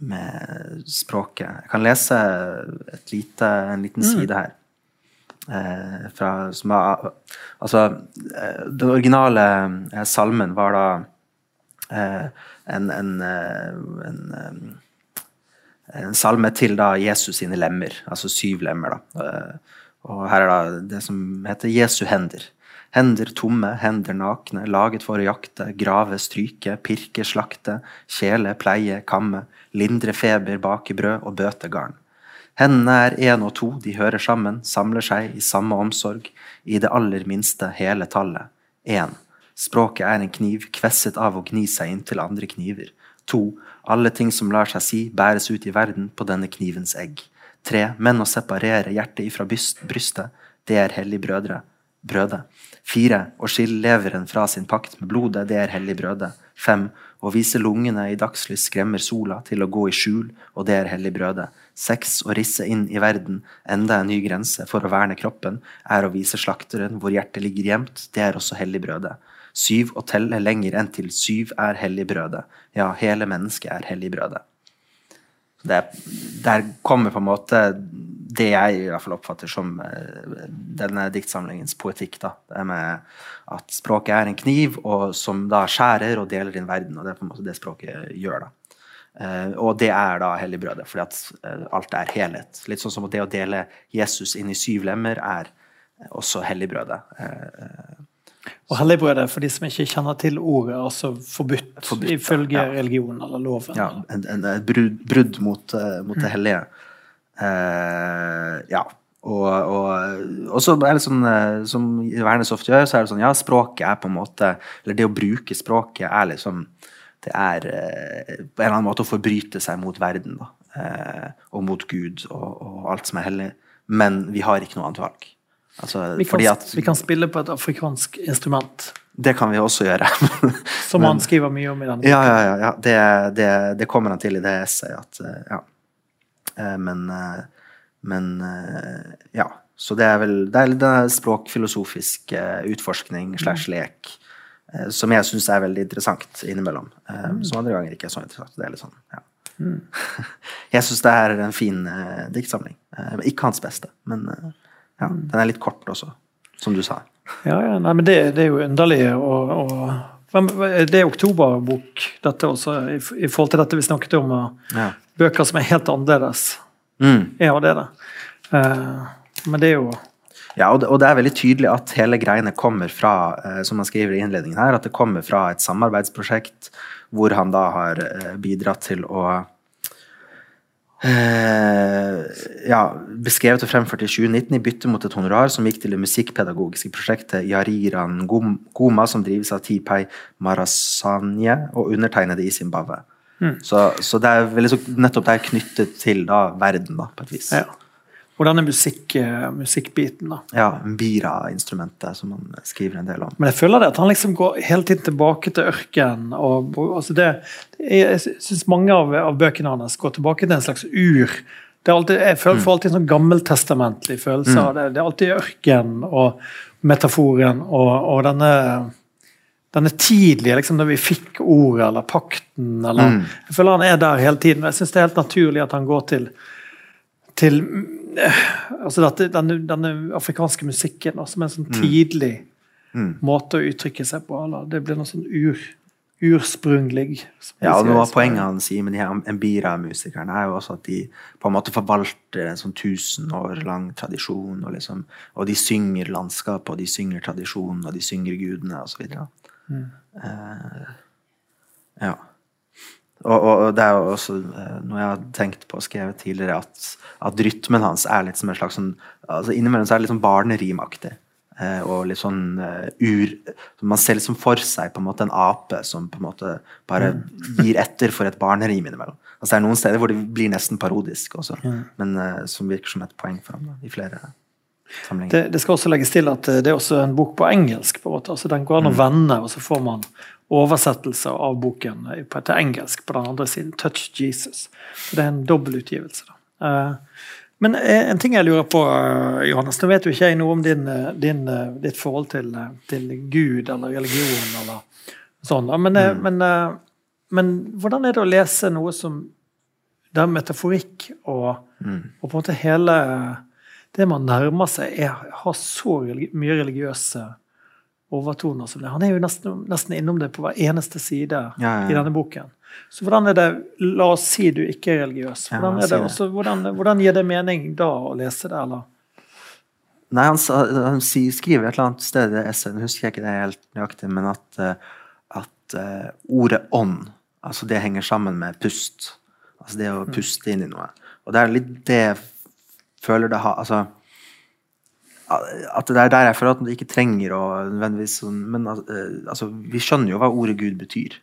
med språket. Jeg kan lese lite, en liten mm. side her. Eh, fra, er, altså, den originale salmen var da eh, en, en, eh, en, eh, en salme til da Jesus sine lemmer, altså syv lemmer. da. Eh, og her er da det som heter Jesu hender. Hender tomme, hender nakne, laget for å jakte, grave, stryke, pirke, slakte, kjele, pleie, kamme, lindre feber, bake brød og bøte garn. Hendene er én og to, de hører sammen, samler seg i samme omsorg, i det aller minste hele tallet. Én. Språket er en kniv, kvesset av å gni seg inntil andre kniver. To. Alle ting som lar seg si, bæres ut i verden på denne knivens egg. Tre. Menn å separere hjertet ifra brystet, det er hellig brødre. Brøde. Fire. Å skille leveren fra sin pakt med blodet, det er hellig brøde. Fem. Å vise lungene i dagslys skremmer sola til å gå i skjul, og det er hellig brøde. Seks. Å risse inn i verden enda en ny grense for å verne kroppen, er å vise slakteren hvor hjertet ligger gjemt, det er også hellig brødet. Syv å telle lenger enn til syv er helligbrødet. Ja, hele mennesket er helligbrødet. Det, der kommer på en måte det jeg i hvert fall oppfatter som uh, denne diktsamlingens poetikk. da, Det med at språket er en kniv og som da skjærer og deler inn verden. og Det er på en måte det språket gjør. da. Uh, og det er da helligbrødet, fordi at uh, alt er helhet. Litt sånn som det å dele Jesus inn i syv lemmer er også helligbrødet. Uh, og helligbrødet, for de som ikke kjenner til ordet, altså forbudt, forbudt ifølge ja. religionen eller loven. Ja, en brudd, brudd, mot, uh, mot mm. det hellige. Uh, ja. Og, og, så er det sånn, uh, som Vernes ofte gjør, så er det sånn ja, språket er på en måte Eller det å bruke språket er liksom Det er på en eller annen måte å forbryte seg mot verden, da. og mot Gud og, og alt som er hellig. Men vi har ikke noe annet valg. Altså, vi, kan, at, vi, kan, spille på et afrikansk instrument. Det kan vi også gjøre. Som han skriver mye om i den Ja, ja, ja, ja. Det, det, det, kommer han til i det essayet. At, ja. Eh, men, eh, men eh, ja. Så det er vel det er, er språkfilosofisk utforskning slash lek som jeg syns er veldig interessant innimellom. Mm. Som andre ganger ikke er så interessant. Det er litt sånn, ja. Mm. Jeg syns det er en fin diktsamling. Ikke hans beste, men ja, den er litt kort også, som du sa. Ja, ja nei, men det, det, er jo underlig. å, å det er oktoberbok, dette også, i, forhold til dette vi snakket om. Ja. Bøker som er helt annerledes. Mm. Ja, det er det. Uh, men det er jo ja, og det, og det, er veldig tydelig at hele greiene kommer fra eh, som han skriver i innledningen her, at det kommer fra et samarbeidsprosjekt hvor han da har eh, bidratt til å Eh, ja, beskrevet og fremført i 2019 i bytte mot et honorar som gikk til det musikkpedagogiske prosjektet Yariran Goma, som drives av Tipei Marasanye og undertegnede i Zimbabwe. Mm. Så, så, det er veldig, nettopp det er knyttet til da, verden, da, på et vis. Ja. Og er musikk, eh, musikkbiten, da. Ja, Bira-instrumentet, som han skriver en del om. Men jeg føler det at han liksom går hele tiden tilbake til ørkenen. Og, altså det, jeg syns mange av, av, bøkene hans går tilbake til en slags ur. Det alltid, jeg føler, mm. får alltid en sånn gammeltestamentlig følelse mm. av det. Det er alltid ørken og metaforen og, og denne denne tidlige, liksom, da vi fikk ordet eller pakten. eller Mm. Jeg føler han er der hele tiden. Jeg syns det er helt naturlig at han går til til altså dette, denne, denne afrikanske musikken da, som en sånn tidlig Mm. måte å uttrykke seg på. Eller det blir noe sånn ur, ursprunglig. Ja, og noe av poenget han sier med de her Embira-musikerne, er jo også at de på en måte forvalter en sånn tusen år lang tradisjon, og, liksom, og de synger landskapet, og de synger tradisjonen, og de synger gudene, så videre. Eh, ja. Og, og, og det er jo også eh, noe jeg har tenkt på og skrevet tidligere, at, at rytmen hans er litt som en slags sånn altså Innimellom så er det litt sånn barnerimaktig. Eh, og litt sånn uh, ur Man ser liksom for seg på en måte en ape som på en måte bare gir etter for et barnerim innimellom. Altså Det er noen steder hvor det blir nesten parodisk også, men uh, som virker som et poeng for ham da, i flere sammenhenger. Det, det skal også legges til at det er også en bok på engelsk. på en måte, altså Den går an å vende, og så får man oversettelse av boken eh, på, til engelsk på den andre siden. 'Touch Jesus'. Så det er en dobbeltutgivelse. Eh, men eh, en ting jeg lurer på, Johannes, nå vet jo ikke jeg noe om din, din, ditt forhold til, til Gud eller religion eller sånn. Men, mm. men, men hvordan er det å lese noe som der metaforikk og, og på en måte hele det man nærmer seg, er, har så religi mye religiøse overtoner som det. Han er jo nesten, nesten innom det på hver eneste side Ja, ja, i denne boken. Så hvordan er det La oss si du ikke er religiøs. Hvordan, er det, også, hvordan, hvordan gir det mening da å lese det, eller? Nei, han, han skriver et eller annet sted i det essayet, husker jeg ikke det helt nøyaktig, men at, eh, at eh, ordet ånd, altså det henger sammen med pust. Altså det å puste inn i noe. Og det er litt det jeg føler det har Altså at det er der jeg føler at man ikke trenger å nødvendigvis sånn Men eh, altså, vi skjønner jo hva ordet Gud betyr,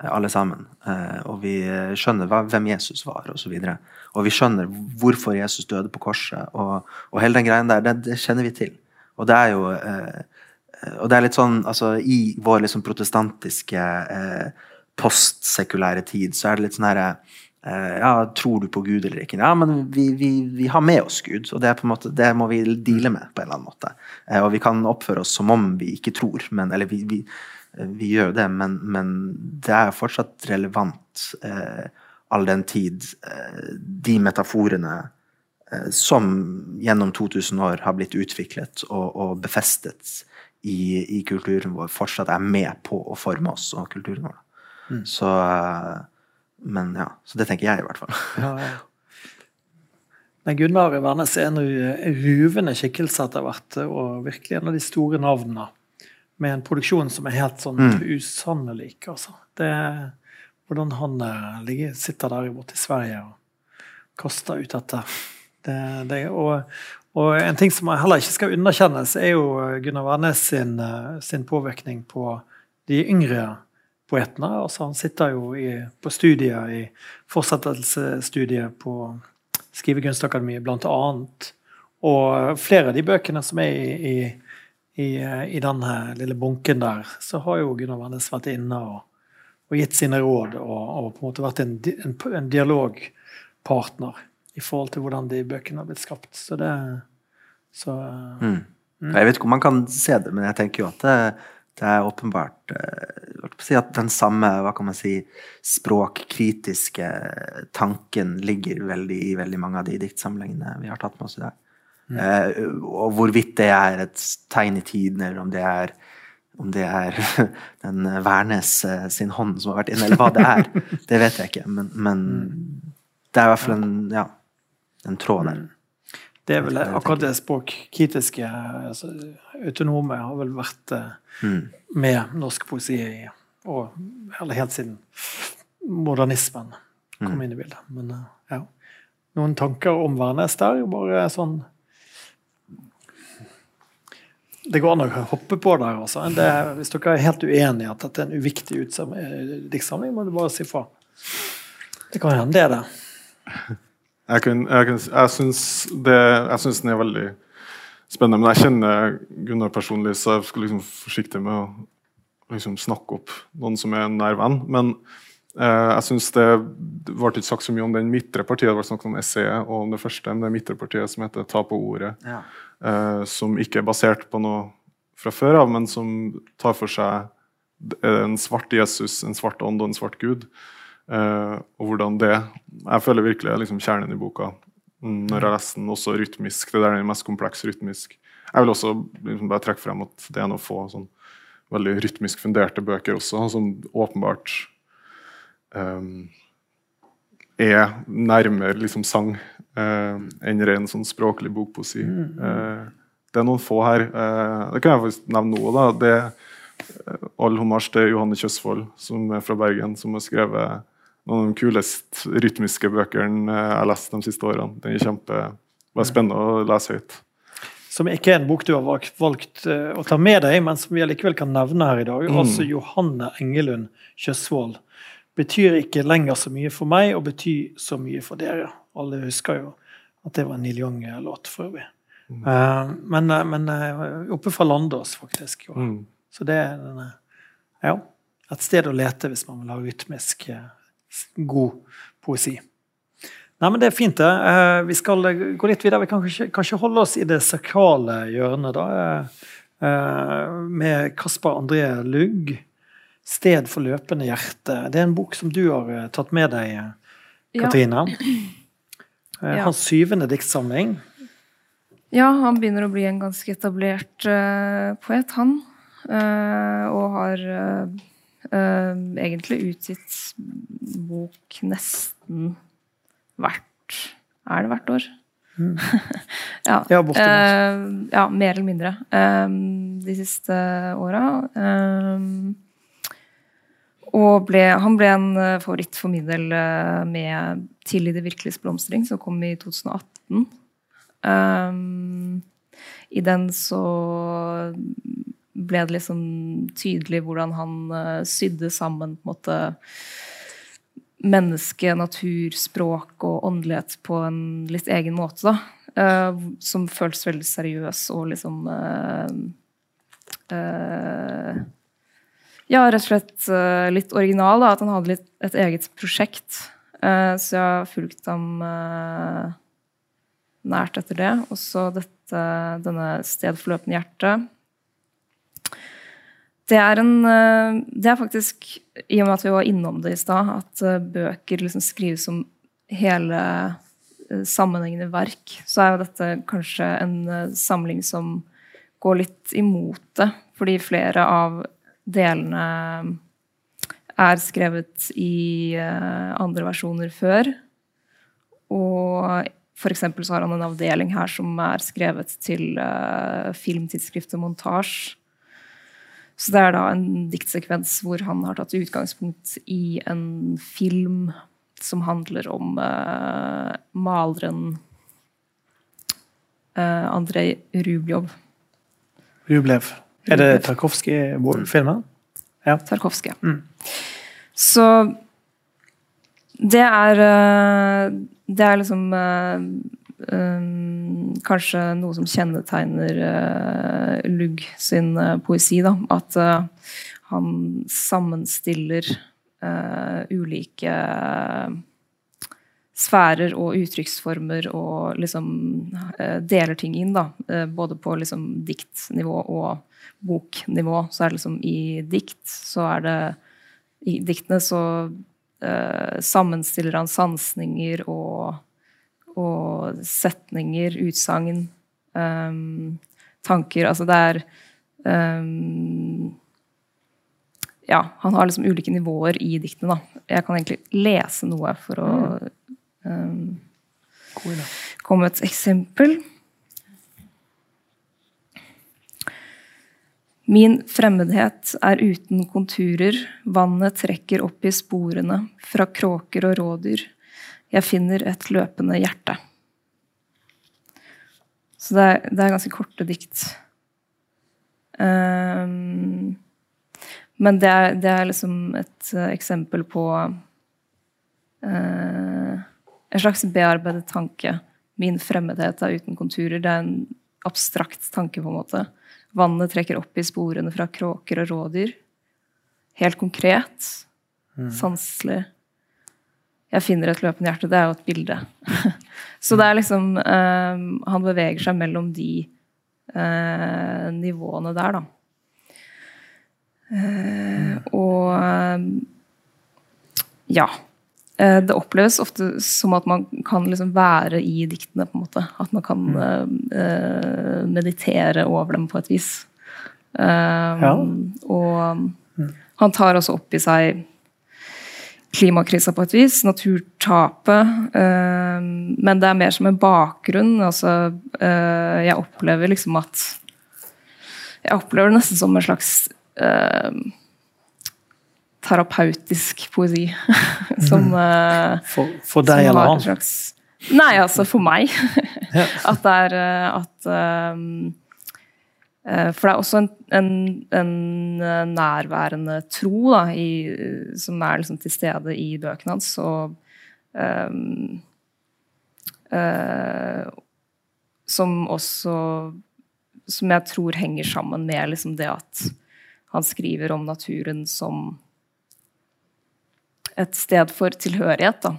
eh, alle sammen. Eh, Og vi skjønner hvem Jesus var, og så. Og vi skjønner hvorfor Jesus døde på korset, og, og hele den greien der, det, det kjenner vi til. Og det er jo Og det er litt sånn, altså i vår liksom protestantiske postsekulære tid, så er det litt sånn herre ja, tror du på Gud eller ikke? Ja, men vi, vi, vi har med oss Gud, og det, måte, det må vi deale med på en eller annen måte. Eh, og vi kan oppføre oss som om vi ikke tror, men, eller vi, vi, eh, vi gjør jo det, men, men det er fortsatt relevant eh, all den tid eh, de metaforene eh, som gjennom 2000 år har blitt utviklet og, og befestet i, i kulturen vår, fortsatt er med på å forme oss og kulturen vår. Så eh, Men ja, så det tenker jeg i hvert fall. Ja, ja. Men Gunnar Wærnes er en ru- ruvende skikkelse etter hvert, og virkelig en av de store navnene. Med en produksjon som er helt sånn Mm. usannelik, altså. Det, hvordan han eh, ligger, sitter der borte i Sverige og kaster ut dette. Det, det, og, og en ting som heller ikke skal underkjennes, er jo Gunnar Wærnes sin, eh, sin påvirkning på de yngre poetene. Altså, han sitter jo i, på studiet, i fortsettelsesstudiet på Skrivekunstakademiet, blant annet. Og flere av de bøkene som er i, i, i, i denne lille bunken der, så har jo Gunnar Wærnes vært inne og, og gitt sine råd og, og på en måte vært en, en, en dialogpartner i forhold til hvordan de bøkene har blitt skapt. Så det så, Mm. Jeg vet ikke om man kan se det, men jeg tenker jo at det, det er åpenbart eh, si at den samme hva kan man si, språkkritiske tanken ligger veldig i veldig mange av de diktsamlingene vi har tatt med oss i dag. Eh, og hvorvidt det er et tegn i tiden, eller om det er om det er den Wærnes eh, sin hånd som har vært inne, eller hva det er, det vet jeg ikke. Men, men det er i hvert fall en, ja, en tråd der. Det er vel akkurat det språkkritiske altså, autonome har vel vært eh, Mm. med norsk poesi og, eller helt siden modernismen kom Mm. inn i bildet. Men eh, ja. Noen tanker om Værnes der? Bare sånn Det går an å hoppe på der, altså. Det, hvis dere er helt uenige at dette er en uviktig eh, diktsamling, må du bare si fra. Det kan hende det er det. Jeg, kan, jeg, jeg, syns det, jeg syns den er veldig spennende. Men jeg kjenner Gunnar personlig, så jeg skal liksom forsiktig med å liksom snakke opp noen som er en nær venn. Men eh, jeg syns det det ble ikke sagt så mye om den midtre partiet. Det ble snakket om essayet og om det første, men det midtre partiet som heter 'Ta på ordet'. Ja. eh, som ikke er basert på noe fra før av, men som tar for seg en svart Jesus, en svart ånd og en svart gud. Uh, og hvordan det Jeg føler virkelig er liksom kjernen i boka. Når jeg leser den, også rytmisk. Det er den mest komplekse rytmisk. Jeg vil også liksom bare trekke frem at det er noe få sånn veldig rytmisk funderte bøker også, som åpenbart um, er nærmere liksom sang uh, enn ren sånn språklig bokpoesi. Uh, det er noen få her. Uh, det kan jeg faktisk nevne nå. da, det All hommage til Johanne Kjøsvold, som er fra Bergen, som har skrevet noen av de kuleste rytmiske bøkene jeg har lest de siste årene. Den er kjempe, var spennende å lese høyt. Som ikke er en bok du har valgt, valgt uh, å ta med deg, men som vi allikevel kan nevne her i dag. Mm. Altså Johanne Engelund Kjøsvold. Betyr ikke lenger så mye for meg, og betyr så mye for dere. Alle husker jo at det var en Neil Young-låt, for øvrig. Mm. Uh, men, uh, men oppe fra Landås, faktisk. Mm. Så det er ja, et sted å lete hvis man vil ha rytmisk god poesi. Nei, men Det er fint. det. Eh, vi skal gå litt videre. Vi kan kanskje, kanskje holde oss i det sakrale hjørnet. da, eh, Med Kaspar André Lugg, 'Sted for løpende hjerte'. Det er en bok som du har eh, tatt med deg, Katrine. Ja. Hans syvende diktsamling. Ja, han begynner å bli en ganske etablert uh, poet, han. Uh, og har uh, egentlig utgitt bok nesten hvert Er det hvert år? Mm. ja. Ja, uh, ja, mer eller mindre. Um, de siste åra. Um, og ble, han ble en favoritt for min del med 'Til i det virkeliges blomstring', som kom i 2018. Um, I den så ble det liksom tydelig hvordan han uh, sydde sammen på en måte menneske, natur, språk og åndelighet på en litt egen måte. da. Uh, som føltes veldig seriøs og liksom uh, Ja, rett og slett litt original. da, At han hadde litt, et eget prosjekt. så jeg har fulgt ham nært etter det. Og så denne Sted for løpende hjerte det er, en, eh, det er faktisk, i og med at vi var innom det i stad, at eh, bøker liksom skrives som hele eh, sammenhengende verk, så er jo dette kanskje en samling som går litt imot det. Fordi flere av delene er skrevet i andre versjoner før. Og f.eks. så har han en avdeling her som er skrevet til filmtidsskriftet Montasj så det er da en diktsekvens hvor han har tatt utgangspunkt i en film som handler om uh, maleren uh, Andrej Rubljov. Rublev. Er det Tarkovskij-filmen? Ja. Tarkovskij. Mm. Så det er uh, Det er liksom um, kanskje noe som kjennetegner uh, Lugg sin uh, poesi. Da. At uh, han sammenstiller ulike sfærer og uttrykksformer og liksom deler ting inn. da, Både på liksom diktnivå og boknivå. Så er det liksom i dikt så er det I diktene så sammenstiller han sansninger og og setninger, utsagn, um, tanker. Altså det er um, Ja, han har liksom ulike nivåer i diktene, da. Jeg kan egentlig lese noe for å um, komme med et eksempel. Min fremmedhet er uten konturer, vannet trekker opp i sporene fra kråker og rådyr. Jeg finner et løpende hjerte. Så det er, det er ganske korte dikt. Um, men det er, det er, liksom et uh, eksempel på uh, en slags bearbeidet tanke. Min fremmedhet er uten konturer. Det er en abstrakt tanke, på en måte. Vannet trekker opp i sporene fra kråker og rådyr. Helt konkret. Mm. Sanselig jeg finner et løpende hjerte, det er jo et bilde. så det er liksom um, Han beveger seg mellom de uh, nivåene der, da. Eh, og ja. Eh, det oppleves ofte som at man kan liksom være i diktene, på en måte. At man kan uh, meditere over dem på et vis. Um, ja. Og han tar også opp i seg klimakrisa på et vis, naturtapet. Um, men det er mer som en bakgrunn. Altså, uh, jeg opplever liksom at Jeg opplever det nesten som en slags uh, terapeutisk poesi. som uh, for, for, deg eller han? Slags, nei, altså for meg. at det er at For det er også en, en, en nærværende tro da, i, som er liksom til stede i bøkene hans. Og um, som også Som jeg tror henger sammen med liksom det at han skriver om naturen som et sted for tilhørighet. Da.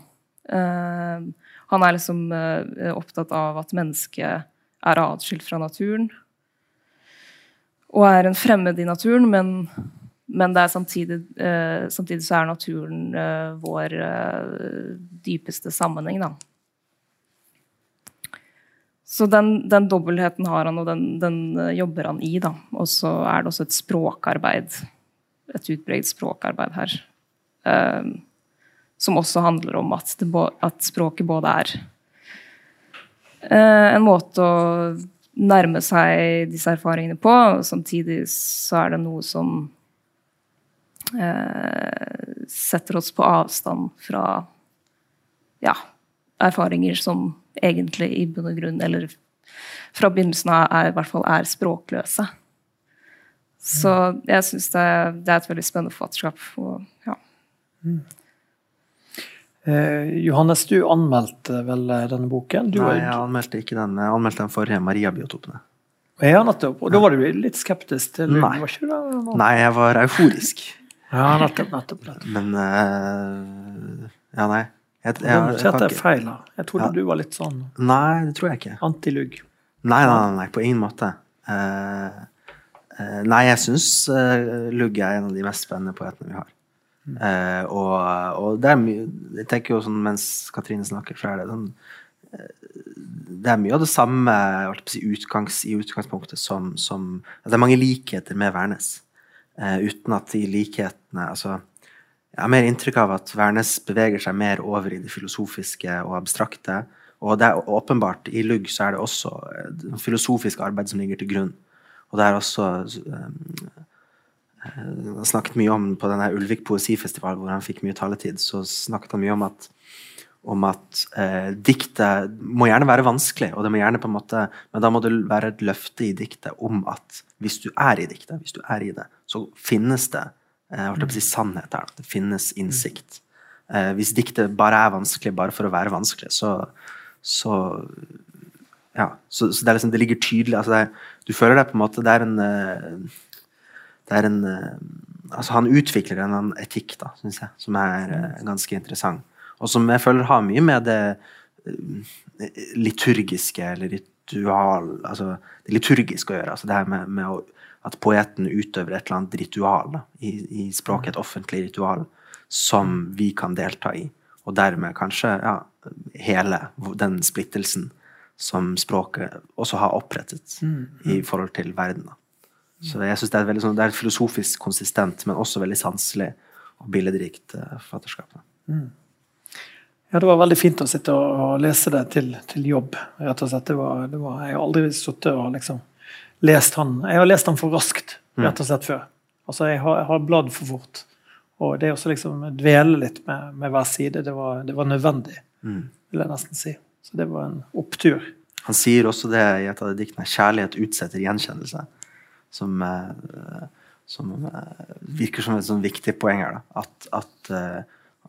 Uh, han er liksom uh, opptatt av at mennesket er atskilt fra naturen. Og er en fremmed i naturen, men, men samtidig, eh, samtidig, så er naturen vår dypeste sammenheng, da. Så den, den dobbeltheten har han, og den, den jobber han i. da. Og så er det også et språkarbeid. Et utbredt språkarbeid her. Eh, som også handler om at, det, at språket både er eh, en måte å nærme seg disse erfaringene på, og samtidig så er det noe som eh, setter oss på avstand fra ja, erfaringer som egentlig i bunn og grunn, eller fra begynnelsen av, er, i hvert fall er språkløse. Så jeg syns det, det, er et veldig spennende forfatterskap. Og, ja. Mm. Eh, Johannes, du anmeldte vel eh, denne boken? Du, Nei, jeg anmeldte ikke den. Jeg anmeldte den for Maria-biotopene. Ja, nettopp. Og da var du litt skeptisk til Nei. Nei, jeg var euforisk. Ja, nettopp, nettopp, nettopp. Men uh, Ja, nei. Jeg, jeg, jeg, jeg, jeg feil da. Jeg trodde ja. du var litt sånn Nei, det tror jeg ikke. Antilugg. Nei, nei, nei, nei, på ingen måte. Uh, uh, nei, jeg syns Lugg er en av de mest spennende poetene vi har. Uh, og, og, det er mye Jeg tenker jo sånn mens Katrine snakker, så er det sånn uh, Det er mye av det samme si, utgangs, i utgangspunktet som, som Det er mange likheter med Værnes, uh, uten at de likhetene altså, Jeg har mer inntrykk av at Værnes beveger seg mer over i det filosofiske og abstrakte. Og det er åpenbart, i Lugg så er det også filosofisk arbeid som ligger til grunn. Og det er også eh, snakket mye om på denne Ulvik poesifestival, hvor han fikk mye taletid, så snakket han mye om at, om at eh, diktet må gjerne være vanskelig, og det må gjerne på en måte, men da må det være et løfte i diktet om at hvis du er i diktet, hvis du er i det, så finnes det eh, holdt si sannhet der. Det finnes innsikt. Eh, hvis diktet bare er vanskelig bare for å være vanskelig, så, så ja, så, så det, liksom, det, ligger tydelig altså det, Du føler deg på en måte Det er en uh, det er en eh, Altså, han utvikler en etikk, da, syns jeg, som er uh, ganske interessant. Og som jeg føler har mye med det uh, liturgiske eller ritual Altså det liturgiske å gjøre. Altså det her med, med å, at poeten utøver et eller annet ritual da, i, i språket, et offentlig ritual, som vi kan delta i. Og dermed kanskje ja, hele den splittelsen som språket også har opprettet mm, mm. i forhold til verden. da. Så jeg synes det er, sånn, det er filosofisk konsistent, men også veldig sanselig og billedrikt uh, forfatterskap. Mm. Ja, det var veldig fint å sitte og, lese det til, til, jobb, rett og slett. Det var, det var, jeg har aldri sittet og liksom lest han Jeg har lest han for raskt, mm. rett og slett, før. Altså, jeg har, jeg har bladd for fort. Og det å liksom dvele litt med, med, hver side, det var, det var nødvendig, mm. vil jeg nesten si. Så det var en opptur. Han sier også det i et av de diktene 'Kjærlighet utsetter gjenkjennelse' som, eh, som eh, virker som et sånn viktig poeng her. Da. At, at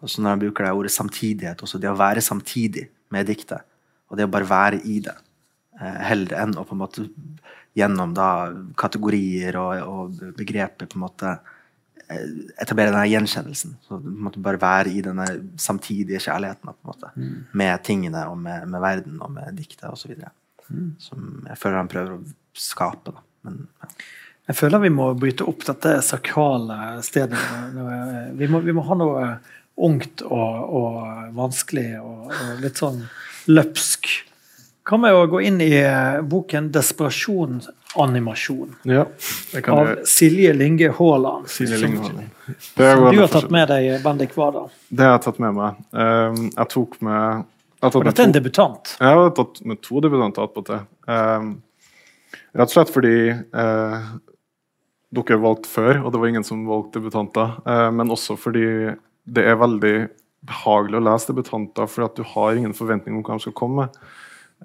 også når han bruker det ordet samtidighet, også det å være samtidig med diktet, og det å bare være i det, heller enn å på en måte gjennom da kategorier og, og begreper på en måte etablere denne gjenkjennelsen. Så på en måte bare være i denne samtidige kjærligheten på en måte, mm. med tingene og med, med, verden og med diktet osv. Mm. Som jeg føler han prøver å skape. da. Men, ja. Jeg føler vi må bryte opp dette sakrale stedet. Vi må, vi må ha noe ungt og, og vanskelig og, og, litt sånn løpsk. Hva med å gå inn i eh, boken 'Desperasjonsanimasjon' Ja, av Silje Linge Haaland? Silje Linge Haaland. Du har tatt med deg, Bendik Vardal. Det har jeg tatt med meg. Um, jeg tok med jeg har tatt Og med dette er en debutant. Jeg har tatt med to debutanter attpåtil. Um, rett og slett fordi eh, dere valgte før, og det var ingen som valgte debutanter. Eh, men også fordi det er veldig behagelig å lese debutanter, for at du har ingen forventning om hva de skal komme med.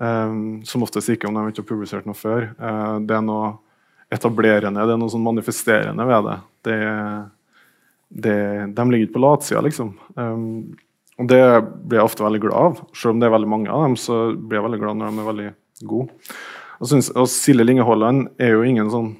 Eh, som oftest ikke om de ikke har publisert noe før. Eh, det er noe etablerende, det er noe sånn manifesterende ved det. det, det de ligger ikke på latsida, liksom. Um, og det blir jeg ofte veldig glad av. Selv om det er veldig mange av dem, så blir jeg veldig glad når de er veldig gode. Og, synes, og Silje Linge Haaland er jo ingen sånn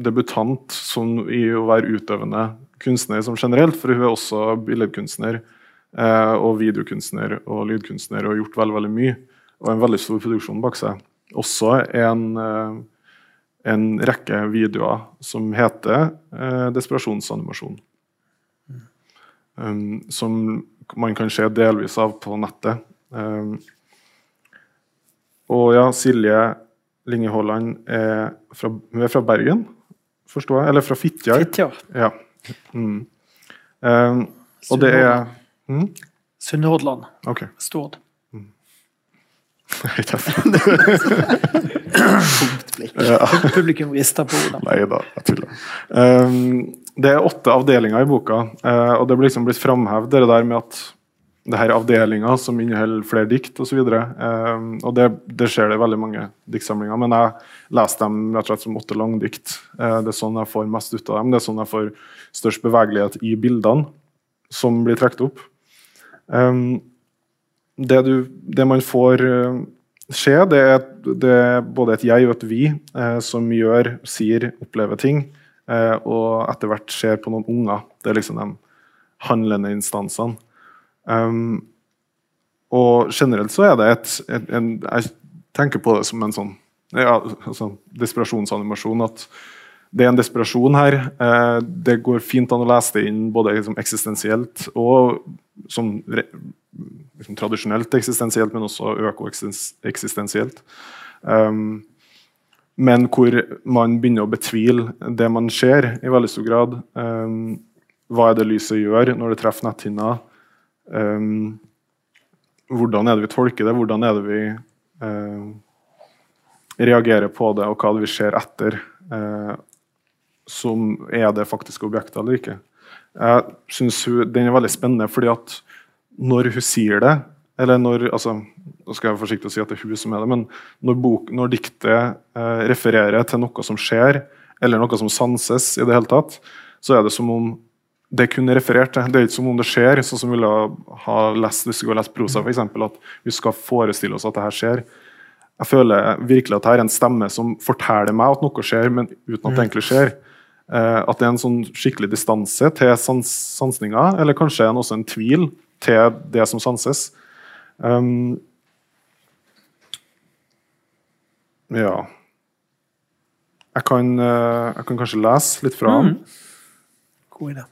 debutant som i å være utøvende kunstner som generelt, for hun er også billedkunstner eh, og videokunstner og lydkunstner og har gjort veldig, veldig mye. Og en veldig stor produksjon bak seg. Også en, eh, en rekke videoer som heter eh, Desperasjonsanimasjon. Um, som man kan se delvis av på nettet. Um, og ja, Silje Linge Haaland er fra, hun er fra Bergen, forstår jeg? Eller fra Fitjar. Fitjar. Ja. Mm. Um, og det er mm? Sunnhordland. Okay. Stord. Ikke herfra. Publikum rister på hodet. Nei da, jeg tuller. Um, det er åtte avdelinger i boka, eh, og det blir liksom blitt framhevet det der med at det her avdelinga som inneholder flere dikt osv. Um, og det, det skjer det i veldig mange diktsamlinger, men jeg leser dem rett og slett som åtte langdikt. Uh, det er sånn jeg får mest ut av dem. Det er sånn jeg får størst bevegelighet i bildene som blir trukket opp. Um, det, du, det man får uh, se, det er, det er både et jeg og et vi eh, som gjør, sier, opplever ting, eh, og etter hvert ser på noen unger. Det er liksom de handlende instansene. Um, og generelt så er det et, et en, Jeg tenker på det som en sånn ja, altså, desperasjonsanimasjon. At det er en desperasjon her. Eh, det går fint an å lese det inn både liksom, eksistensielt og som liksom, tradisjonelt eksistensielt, men også økoeksistensielt. Um, men hvor man begynner å betvile det man ser, i veldig stor grad. Um, hva er det lyset gjør når det treffer netthinna? Um, hvordan er det vi tolker det? Hvordan er det vi uh, reagerer på det, og hva er det vi ser etter? Uh, som er det faktiske objektet eller ikke. Jeg synes hun, Den er veldig spennende, fordi at når hun sier det eller når, altså, Nå skal jeg være forsiktig og si at det er hun som er det, men når, bok, når diktet eh, refererer til noe som skjer, eller noe som sanses, i det hele tatt, så er det som om det er kun referert til. Det er ikke som om det skjer, sånn som vi ville ha lest hvis vi skulle lest prosa, eksempel, at vi skal forestille oss at det her skjer. Jeg føler virkelig at det er en stemme som forteller meg at noe skjer, men uten at det egentlig skjer. Eh, at det er en sånn skikkelig distanse til sans, sansninga, eller kanskje en, også en tvil til det som sanses. Um, ja jeg kan, eh, jeg kan kanskje lese litt fra den. God idé.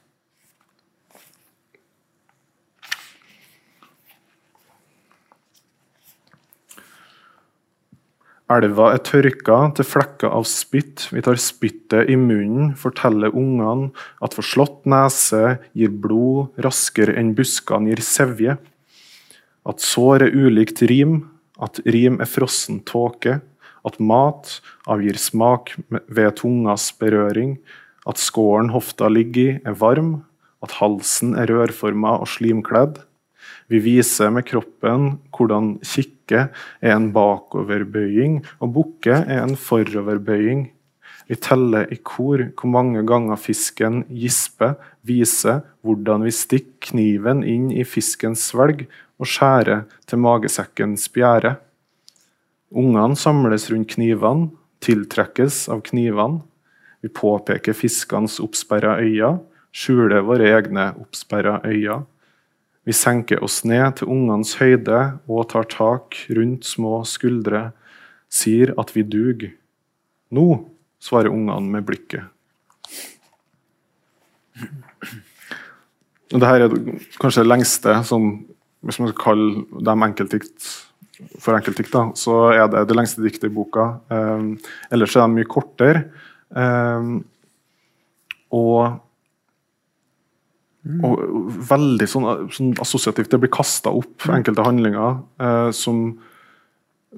Elva er tørka til flekker av spytt. Vi tar spyttet i munnen, forteller ungene at forslått nese gir blod raskere enn buskene gir sevje. At sår er ulikt rim, at rim er frossen tåke. At mat avgir smak ved tungas berøring. At skåren hofta ligger i, er varm. At halsen er rørforma og slimkledd. Vi viser med kroppen hvordan kikke er en bakoverbøying, og bukke er en foroverbøying. Vi teller i kor hvor mange ganger fisken gisper, viser hvordan vi stikker kniven inn i fiskens svelg og skjærer til magesekkens bjære. Ungene samles rundt knivene, tiltrekkes av knivene. Vi påpeker fiskenes oppsperra øyne, skjuler våre egne oppsperra øyne. Vi senker oss ned til ungenes høyde og tar tak rundt små skuldre, sier at vi dug. Nå svarer ungene med blikket. Dette er kanskje det lengste, som, hvis man skal kalle dem enkeltdikt for enkeltdikt, da, så er det det lengste diktet i boka. Eh, ellers er de mye kortere. Eh, og, og veldig sånn, sånn assosiativt. Det blir kasta opp enkelte handlinger eh, som,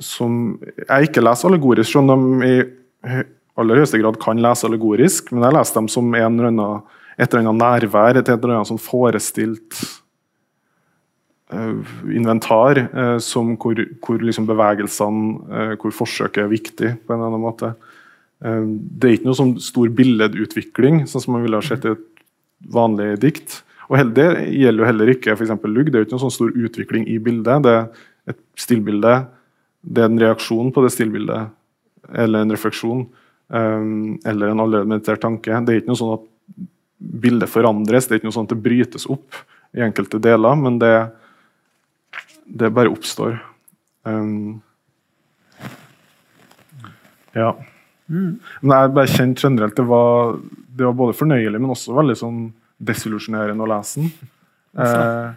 som jeg ikke leser allegorisk, selv om de i aller høyeste grad kan lese allegorisk, men jeg leser dem som en eller annen, et eller annet nærvær, et eller annet sånn forestilt eh, inventar, eh, som hvor, hvor liksom bevegelsene, uh, hvor forsøket er viktig på en eller annen måte. det er ikke noe sånn stor billedutvikling, sånn som man ville ha sett i et vanlig dikt. Og Det gjelder jo heller ikke f.eks. lugg. Det er jo ikke noen sånn stor utvikling i bildet. Det er et stillbilde. Det er en reaksjon på det stillbildet, eller en refleksjon. Um, eller en allerede meditert tanke. Det er ikke noe sånn at bildet forandres, det er ikke noe sånn at det brytes opp i enkelte deler, men det, det bare oppstår. Um, ja. Mm. Men jeg bare kjente generelt det var, det var både fornøyelig, men også veldig sånn desillusjonerende å lese den. Eh,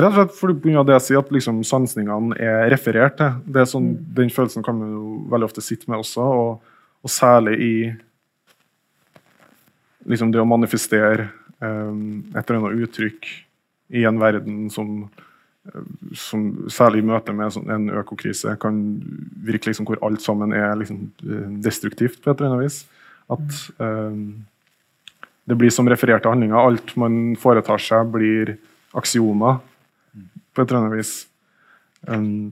rett og slett pga. det jeg sier, at liksom sansningene er referert til. Det er sånn, mm. Den følelsen kan man jo veldig ofte sitte med også, og, og særlig i liksom det å manifestere um, et eller annet uttrykk i en verden som, som særlig i møte med sånn, en økokrise kan virke liksom hvor alt sammen er liksom, destruktivt på et eller annet vis. At um, det blir som refererte handlinger. Alt man foretar seg, blir aksioner på et eller annet vis. Um,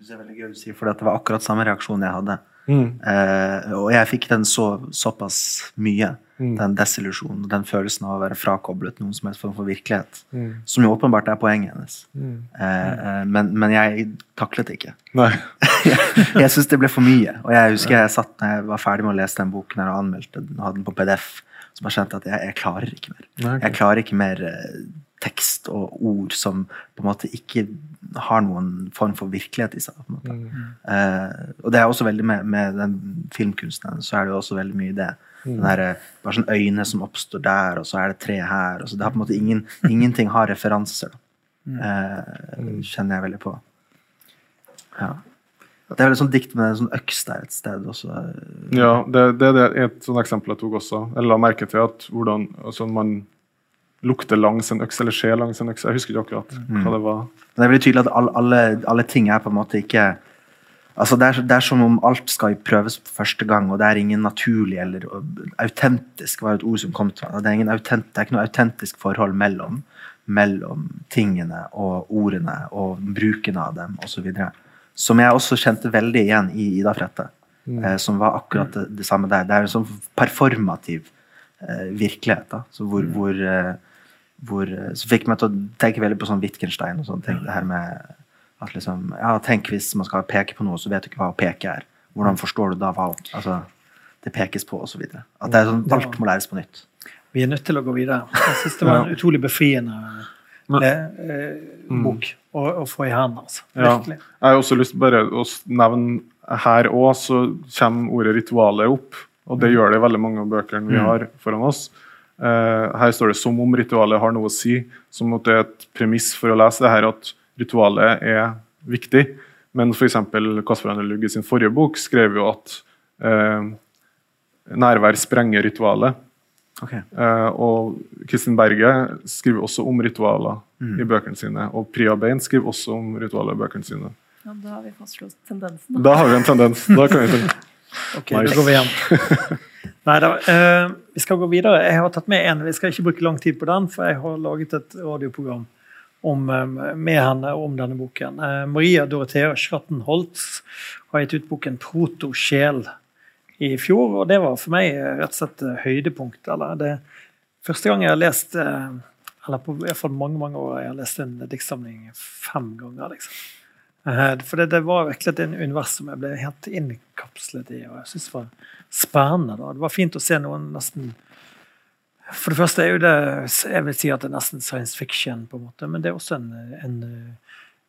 det er veldig gøy å si, for det var akkurat samme reaksjon jeg hadde. Mm. Uh, og jeg fikk den så, såpass mye. Mm. Den desillusjonen, den følelsen av å være frakoblet noen som helst form for virkelighet. Mm. Som jo åpenbart er poenget hennes. Mm. Eh, men, men, jeg taklet det ikke. jeg jeg syns det ble for mye. Og jeg husker jeg satt når jeg var ferdig med å lese den boken og anmeldte den, hadde den på PDF, som har kjent at jeg, jeg klarer ikke mer. Okay. Jeg klarer ikke mer eh, tekst og ord som på en måte ikke har noen form for virkelighet i seg. på en måte. Mm. Eh, og det er også veldig med, med den filmkunsten så er det jo også veldig mye det den der, eh, bare sånn øyne som oppstår der, og så er det tre her. Og så det har på en måte ingen, Ingenting har referanser. Eh, kjenner jeg veldig på. Ja. Det er vel et sånt dikt med en sånn øks der et sted også. Ja, det, det, det er et sånt eksempel jeg tok også. Jeg la merke til at hvordan altså man lukter langs en øks, eller skjer langs en øks. Jeg husker ikke akkurat hva mm. det var. Men det er veldig tydelig at alle, alle, alle ting er på en måte ikke Altså det, er, det, er, som om alt skal prøves for første gang, og det er ingen naturlig eller autentisk var et ord som kom til det er, autent, det er ikke noe autentisk forhold mellom, mellom tingene og ordene og bruken av dem osv. Som jeg også kjente veldig igjen i Ida Frette. Mm. Eh, som var akkurat det, det, samme der. Det er en sånn performativ eh, virkelighet. Da, så hvor, mm. hvor, eh, hvor, eh, så fikk meg til å tenke veldig på sånn Wittgenstein og sånne ting. Det her med at liksom, ja, Tenk hvis man skal peke på noe, så vet du ikke hva å peke er. Hvordan forstår du da hva altså, det pekes på, osv. At det er sånn, alt må læres på nytt. Vi er nødt til å gå videre. Jeg syns det var en utrolig befriende eh, mm. bok å, å, få i hendene. Altså. Virkelig. Ja. Jeg har også lyst bare å nevne her òg, så kommer ordet ritualet opp. Og det mm. gjør det i veldig mange av bøkene vi mm. har foran oss. Eh, her står det 'som om ritualet har noe å si', som måtte det er et premiss for å lese det her at ritualet er viktig. Men f.eks. Kasper Anne Lugge sin forrige bok skrev jo at eh, nærvær sprenger ritualet. Okay. Eh, og Kristin Berge skriver også om ritualer mm. i bøkene sine. Og Priya Bein skriver også om ritualer i bøkene sine. Ja, da har vi fastslått tendensen. Da har vi en tendens. Da kan vi ok, nice. da går vi igjen. Nei da, eh, vi skal gå videre. Jeg har tatt med en. Vi skal ikke bruke lang tid på den, for jeg har laget et radioprogram om, eh, med henne om denne boken. Eh, Maria Dorothea Schrattenholtz har gitt ut boken 'Protosjel' i fjor, og det var for meg rett og slett høydepunkt. Eller det første gang jeg har lest eh, eller på i hvert fall mange mange år jeg har lest en diktsamling fem ganger. liksom. For det, det, var virkelig et univers som jeg ble helt innkapslet i, og jeg syntes det var spennende. Da. Det var fint å se noen nesten for det første er jo det Jeg vil si at det er nesten science fiction, på en måte, men det er også en, en,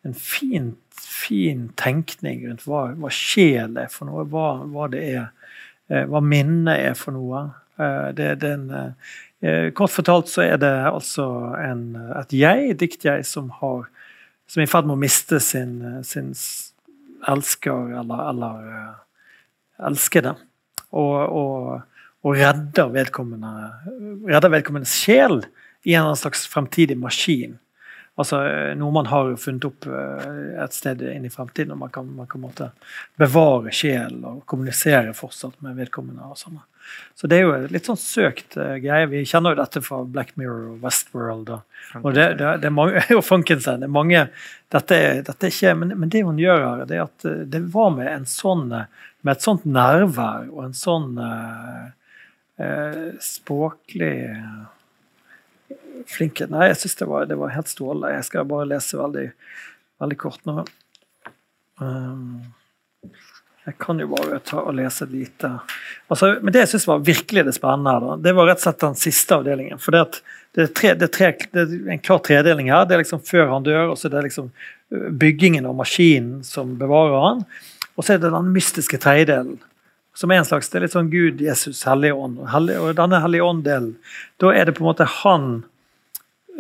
en fin, fin, tenkning rundt hva, hva sjel er for noe, hva, hva det er eh, hva minnet er for noe. Eh, det, det er en, eh, kort fortalt så er det altså en, et jeg, et dikt-jeg, som, som er i ferd med å miste sin, sin elsker eller, eller elskede. Og, og, og redder vedkommende redder vedkommendes sjel i en slags fremtidig maskin. Altså Noe man har funnet opp eh, et sted inn i fremtiden. og Man kan, man kan måtte bevare sjel og kommunisere fortsatt med vedkommende. og sånne. Så det er jo et litt sånn søkt uh, greie. Vi kjenner jo dette fra Black Mirror og Westworld. Og, og det, det, det, er mange, jo Frankenstein. Det er mange, dette, dette er ikke, men, men, det hun gjør her, det er at eh, det var med en sånn med et sånt nærvær og en sånn uh, språklig flinke. Nei, jeg syns det, det, var helt strålende. Jeg skal bare lese veldig, veldig kort nå. Um, jeg kan jo bare ta og lese et lite altså, Men det jeg syns var virkelig det spennende, her, det var rett og slett den siste avdelingen. For det, er, tre, det, er, tre, det er en klar tredeling her. Det er liksom før han dør, og så er det liksom øh, byggingen og maskinen som bevarer han. Og så er det den mystiske tredjedelen som er en slags det er litt sånn Gud, Jesus, Hellig Ånd. Og denne Hellige Ånd-delen, da er det på en måte han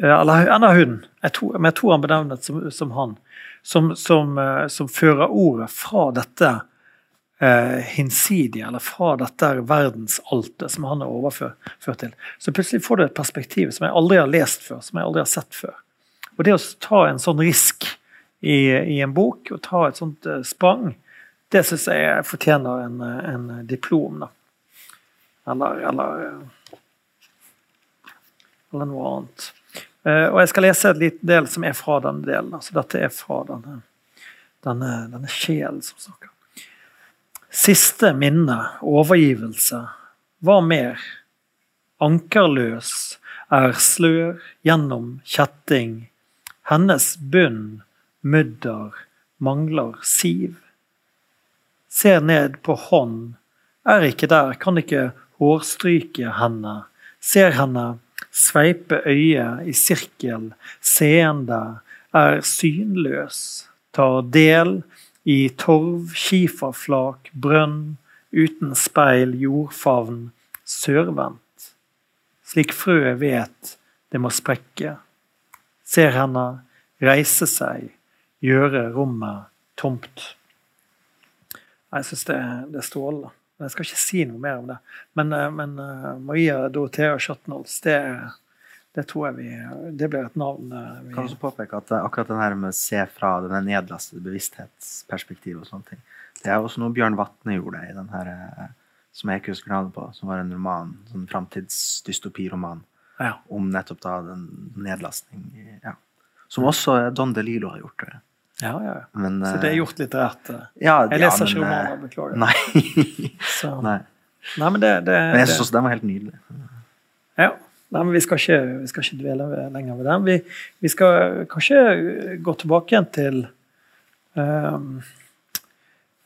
Eh, eller enda hun, jeg tror, men jeg tror han benevnet som, som han, som, som, eh, som, fører ordet fra dette eh, hinsidige, eller fra dette verdensaltet som han er overført til. Så plutselig får du et perspektiv som jeg aldri har lest før, som jeg aldri har sett før. Og det å ta en sånn risk i, i en bok, og ta et sånt eh, sprang, det syns jeg fortjener en, en diplom. da. Eller, eller, eller noe annet. Eh, og jeg skal lese et liten del som er fra denne delen. altså Dette er fra denne, denne, denne sjelen som snakker. Siste minne, overgivelse. Hva mer? Ankerløs er slør gjennom kjetting. Hennes bunn, mudder, mangler siv. Ser ned på hånd, er ikke der, kan ikke hårstryke henne. Ser henne sveipe øyet i sirkel, seende, er synløs, tar del i torv, skiferflak, brønn, uten speil, jordfavn, sørvendt. Slik frøet vet det må sprekke. Ser henne reise seg, gjøre rommet tomt. Jeg syns det, det er strålende. Jeg skal ikke si noe mer om det. Men, eh, men uh, Maria Dorothea Schattenholz, det, det, tror jeg vi Det blir et navn uh, vi Kan også påpeke at akkurat den her med å se fra denne nedlastede bevissthetsperspektivet og sånne ting, det er også noe Bjørn Vatne gjorde i den her som jeg ikke husker navnet på, som var en roman, sånn framtidsdystopiroman ja. om nettopp da den nedlastning ja. Som også Don DeLillo har gjort. det. Ja, ja. Men, så det er gjort litt rett? Eh. Ja, jeg leser ja, ikke romaner, beklager. Nei. nei. nei. men det, det Men jeg syns den var helt nydelig. Ja. Nei, men vi skal ikke, vi skal ikke dvele lenger ved den. Vi, vi, skal kanskje gå tilbake igjen til um,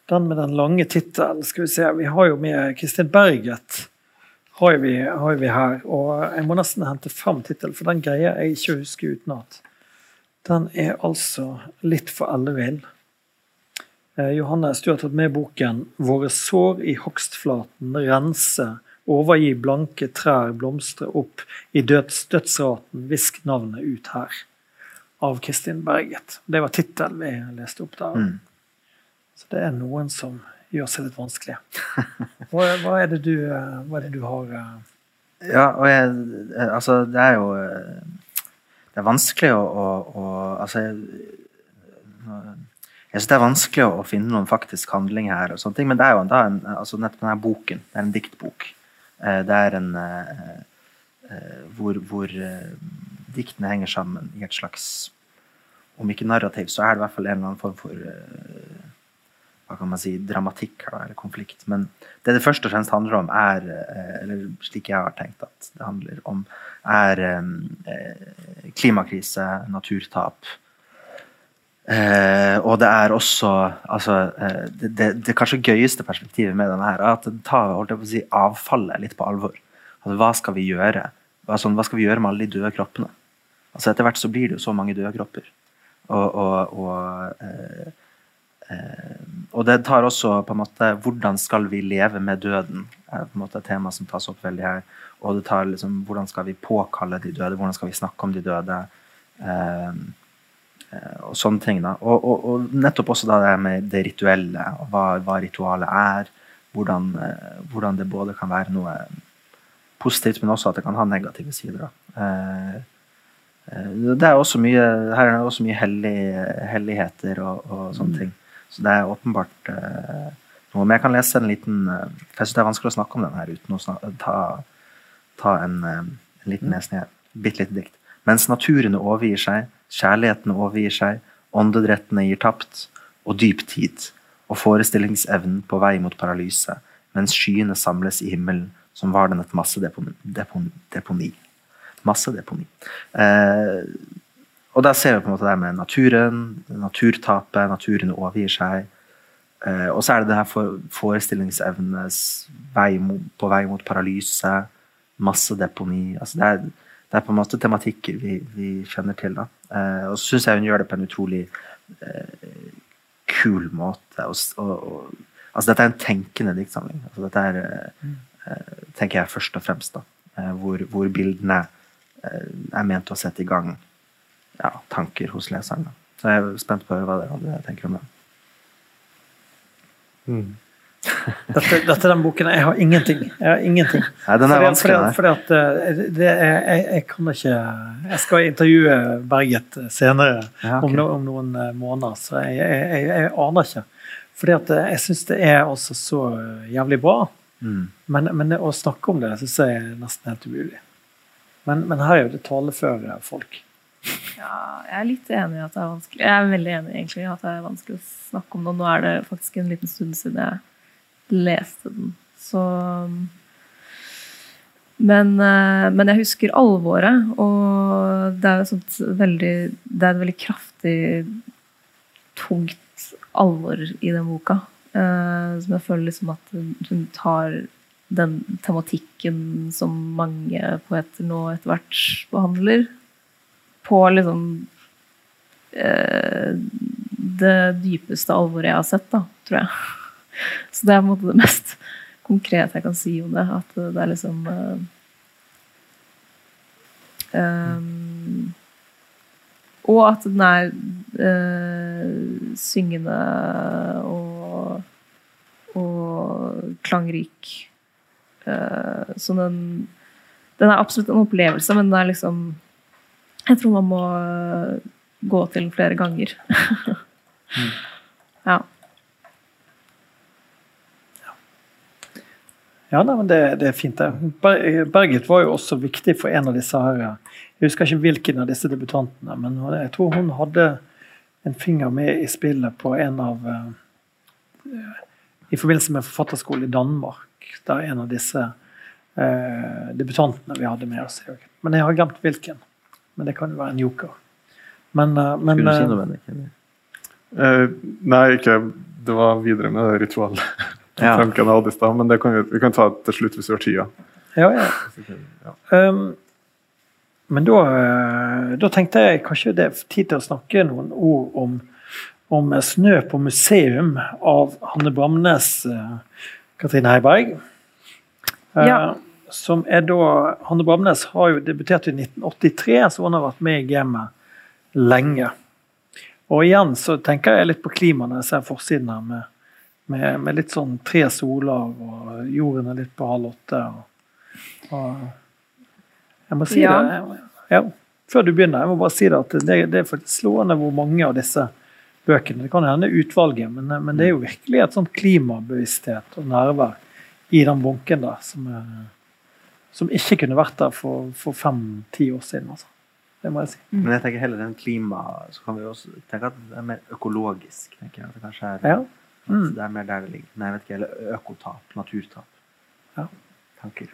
den med den lange tittelen. Skal vi se, vi har jo med Kristin Berget har vi, har vi her. Og jeg må nesten hente fram tittelen, for den greier jeg ikke å huske utenat. Den er altså litt for ellevill. Eh, Johannes, du har tatt med boken 'Våre sår i hogstflaten rense, overgi blanke trær blomstre opp i døds, dødsraten, visk navnet ut her', av Kristin Berget. Det var tittelen vi leste opp der. Mm. Så det er noen som gjør seg litt vanskelig. Hva, hva, er, det du, eh, hva er det du har eh? Ja, og jeg Altså, det er jo det er vanskelig å, å, å altså, jeg, synes det er vanskelig å finne noen faktisk handling her, og sånne ting, men det er jo en, altså, nettopp denne boken. Det er en diktbok. Eh, det er en uh, uh, hvor, hvor diktene henger sammen i et slags Om ikke narrativ, så er det i hvert fall en eller annen form for hva kan man si, dramatikk eller konflikt. Men det det først og fremst handler om, er, eller slik jeg har tenkt at det handler om, er eh, klimakrise, naturtap. Eh, og det er også altså, eh, det, det, det, kanskje gøyeste perspektivet med denne her, er at den tar si, avfallet litt på alvor. Altså, hva skal vi gjøre? Altså, hva skal vi gjøre med alle de døde kroppene? Altså, etter hvert så blir det jo så mange døde kropper. Og, og, og eh, eh og det tar også på en måte Hvordan skal vi leve med døden? er på en måte et tema som tas opp veldig her. Og det tar liksom Hvordan skal vi påkalle de døde? Hvordan skal vi snakke om de døde? Eh, eh, og sånne ting. da. Og, og, og, nettopp også da det med det rituelle, og hva, hva ritualet er. Hvordan, eh, hvordan, det både kan være noe positivt, men også at det kan ha negative sider. Da. eh, det er også mye, her er det også mye hellig, helligheter og, og sånne mm. ting. Så det er åpenbart uh, noe. Men jeg kan lese en liten uh, For jeg syns det er vanskelig å snakke om den her uten å snakke, ta, ta, en, uh, en liten lesning her. Bitte lite dikt. Mens naturene overgir seg, kjærligheten overgir seg, åndedrettene gir tapt, og dyp tid, og forestillingsevnen på vei mot paralyse, mens skyene samles i himmelen, som var den et massedeponi. Deponi. Massedeponi. Eh, og da ser vi på en måte det med naturen, naturtapet, naturen overgir seg. Eh, og så er det det her for, forestillingsevnes vei mot, på vei mot paralyse, massedeponi. Altså det, er, det er på en måte tematikker vi, vi kjenner til. da. Eh, og så syns jeg hun gjør det på en utrolig eh, kul måte. Og, og, og, altså dette er en tenkende diktsamling. Altså dette er, eh, tenker jeg først og fremst, da. Eh, hvor, hvor bildene eh, er ment å sette i gang ja, tanker hos leseren. Så jeg er spent på hva dere tenker om det. Mm. Dette, dette, er den boken Jeg har ingenting. Jeg har ingenting. Nei, den er vanskelig. Fordi, fordi at, eh, det er, jeg, jeg, kan ikke Jeg skal intervjue Berget senere ja, okay. om, no, om, noen eh, måneder, så jeg, jeg, jeg aner ikke. Fordi at eh, jeg syns det er også så jævlig bra. Mm. Men, men, å snakke om det syns jeg er nesten helt umulig. Men, men her er jo det taleføre folk. Ja, jeg er litt enig i at det er vanskelig. Jeg er veldig enig egentlig at det er vanskelig å snakke om det. Nå er det faktisk en liten stund siden jeg leste den. Så men, eh, men jeg husker alvoret, og det er, veldig, det er et veldig kraftig, tungt alvor i den boka. Eh, som jeg føler liksom at hun tar den tematikken som mange poeter nå etter hvert behandler, på liksom eh, det dypeste alvoret jeg har sett, da, tror jeg. Så det er på en måte det mest konkrete jeg kan si om det. At det er liksom eh, um, Og at den er eh, syngende og, og klangrik. Eh, så den, den er absolutt en opplevelse, men den er liksom jeg tror man må øh, gå til flere ganger. mm. Ja. Ja, nei, men det, det, er fint. det. Berget var jo også viktig for en av disse her. Jeg husker ikke hvilken av disse debutantene, men jeg tror hun hadde en finger med i spillet på en av uh, I forbindelse med forfatterskole i Danmark. Der en av disse uh, debutantene vi hadde med oss. Men jeg har glemt hvilken men det kan jo være en joker. Men, uh, men Skulle du si noe, Bendik? Uh, nei, ikke Det var videre med det ritualet. ja. jeg hadde i stad, men det kan vi, vi, kan ta til slutt hvis vi har tida. Ja, ja. ja. Um, men da, uh, da, tenkte jeg kanskje det er tid til å snakke noen ord om, om 'Snø på museum' av Hanne Bramnes, Katrine Heiberg. Ja som er da Hanne Bramnes har jo debutert i 1983, så hun har vært med i gamet lenge. Og igjen så tenker jeg litt på klimaet når jeg ser forsiden her, med, med, med, litt sånn tre soler, og jorden er litt på halv åtte. Og, og jeg må si ja. det ja, Før du begynner, jeg må bare si det at det, det er faktisk slående hvor mange av disse bøkene Det kan hende utvalget, men, men det er jo virkelig et sånt klimabevissthet og nærvær i den bunken der som er som ikke kunne vært der for, for fem-ti år siden. Altså. Det må jeg si. Mm. Men jeg tenker heller den klima Så kan vi også tenke at det er mer økologisk. tenker jeg. Det kanskje er, ja. mm. det er mer der det ligger. Nei, jeg vet ikke, Eller økotap. Naturtap. Ja. Tanker.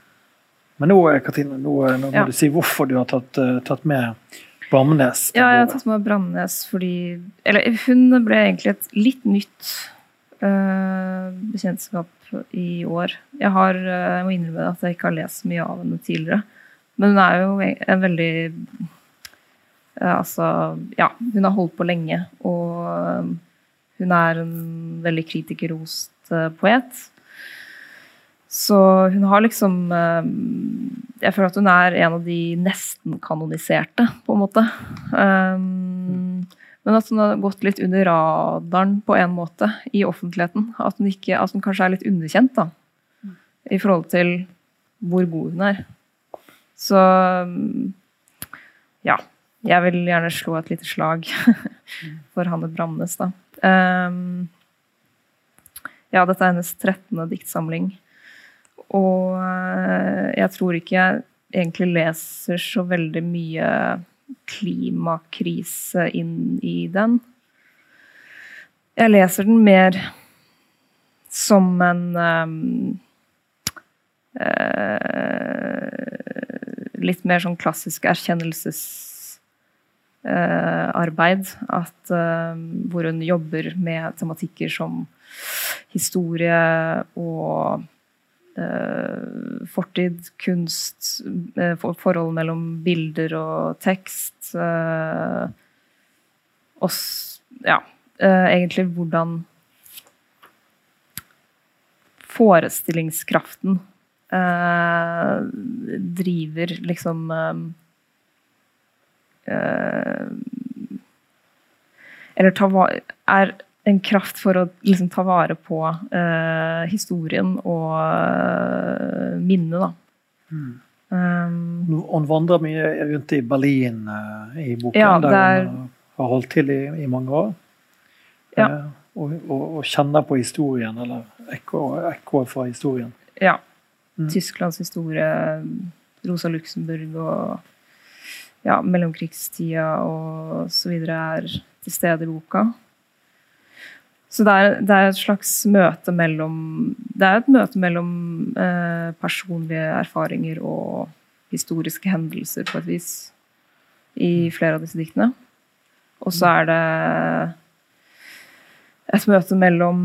Men nå Katrine, nå, nå må ja. du si hvorfor du har tatt, uh, tatt med Bramnes. Ja, jeg har tatt med Bramnes fordi Eller hun ble egentlig et litt nytt bekjentskap i år. Jeg, har, eh, jeg må innrømme at jeg ikke har lest så mye av henne tidligere. Men hun er jo en veldig eh, Altså, ja, hun har holdt på lenge. Og hun er en veldig kritikerrost poet. Så hun har liksom Jeg føler at hun er en av de nesten-kanoniserte, på en måte. Um, men at hun har gått litt under radaren på en måte i offentligheten. At hun, ikke, at hun kanskje er litt underkjent da, i forhold til hvor god hun er. Så ja. Jeg vil gjerne slå et lite slag for Hanne Bramnes, da. Um, ja, dette er hennes 13. diktsamling. Og uh, jeg tror ikke jeg egentlig leser så veldig mye klimakrise inn i den. Jeg leser den mer som en um, uh, litt mer sånn klassisk erkjennelsesarbeid. Uh, uh, hvor hun jobber med tematikker som historie og fortid, kunst, for, forhold mellom bilder og tekst. og ja, egentlig hvordan forestillingskraften driver liksom Eller ta, er en kraft for å liksom, ta vare på uh, historien og uh, minnet, da. Mm. Um, hun vandrer mye rundt i Berlin uh, i boken, ja, der der, hun har holdt til i, i mange år. Ja. Og, og, og, kjenner på historien, eller ekkoet fra historien. Ja. Mm. Tysklands historie, Rosa Luxemburg og ja, mellomkrigstida og så videre er til stede i boka. Så det er, det er, et slags møte mellom Det er et møte mellom eh, personlige erfaringer og historiske hendelser, på et vis, i flere av disse diktene. Og så er det et møte mellom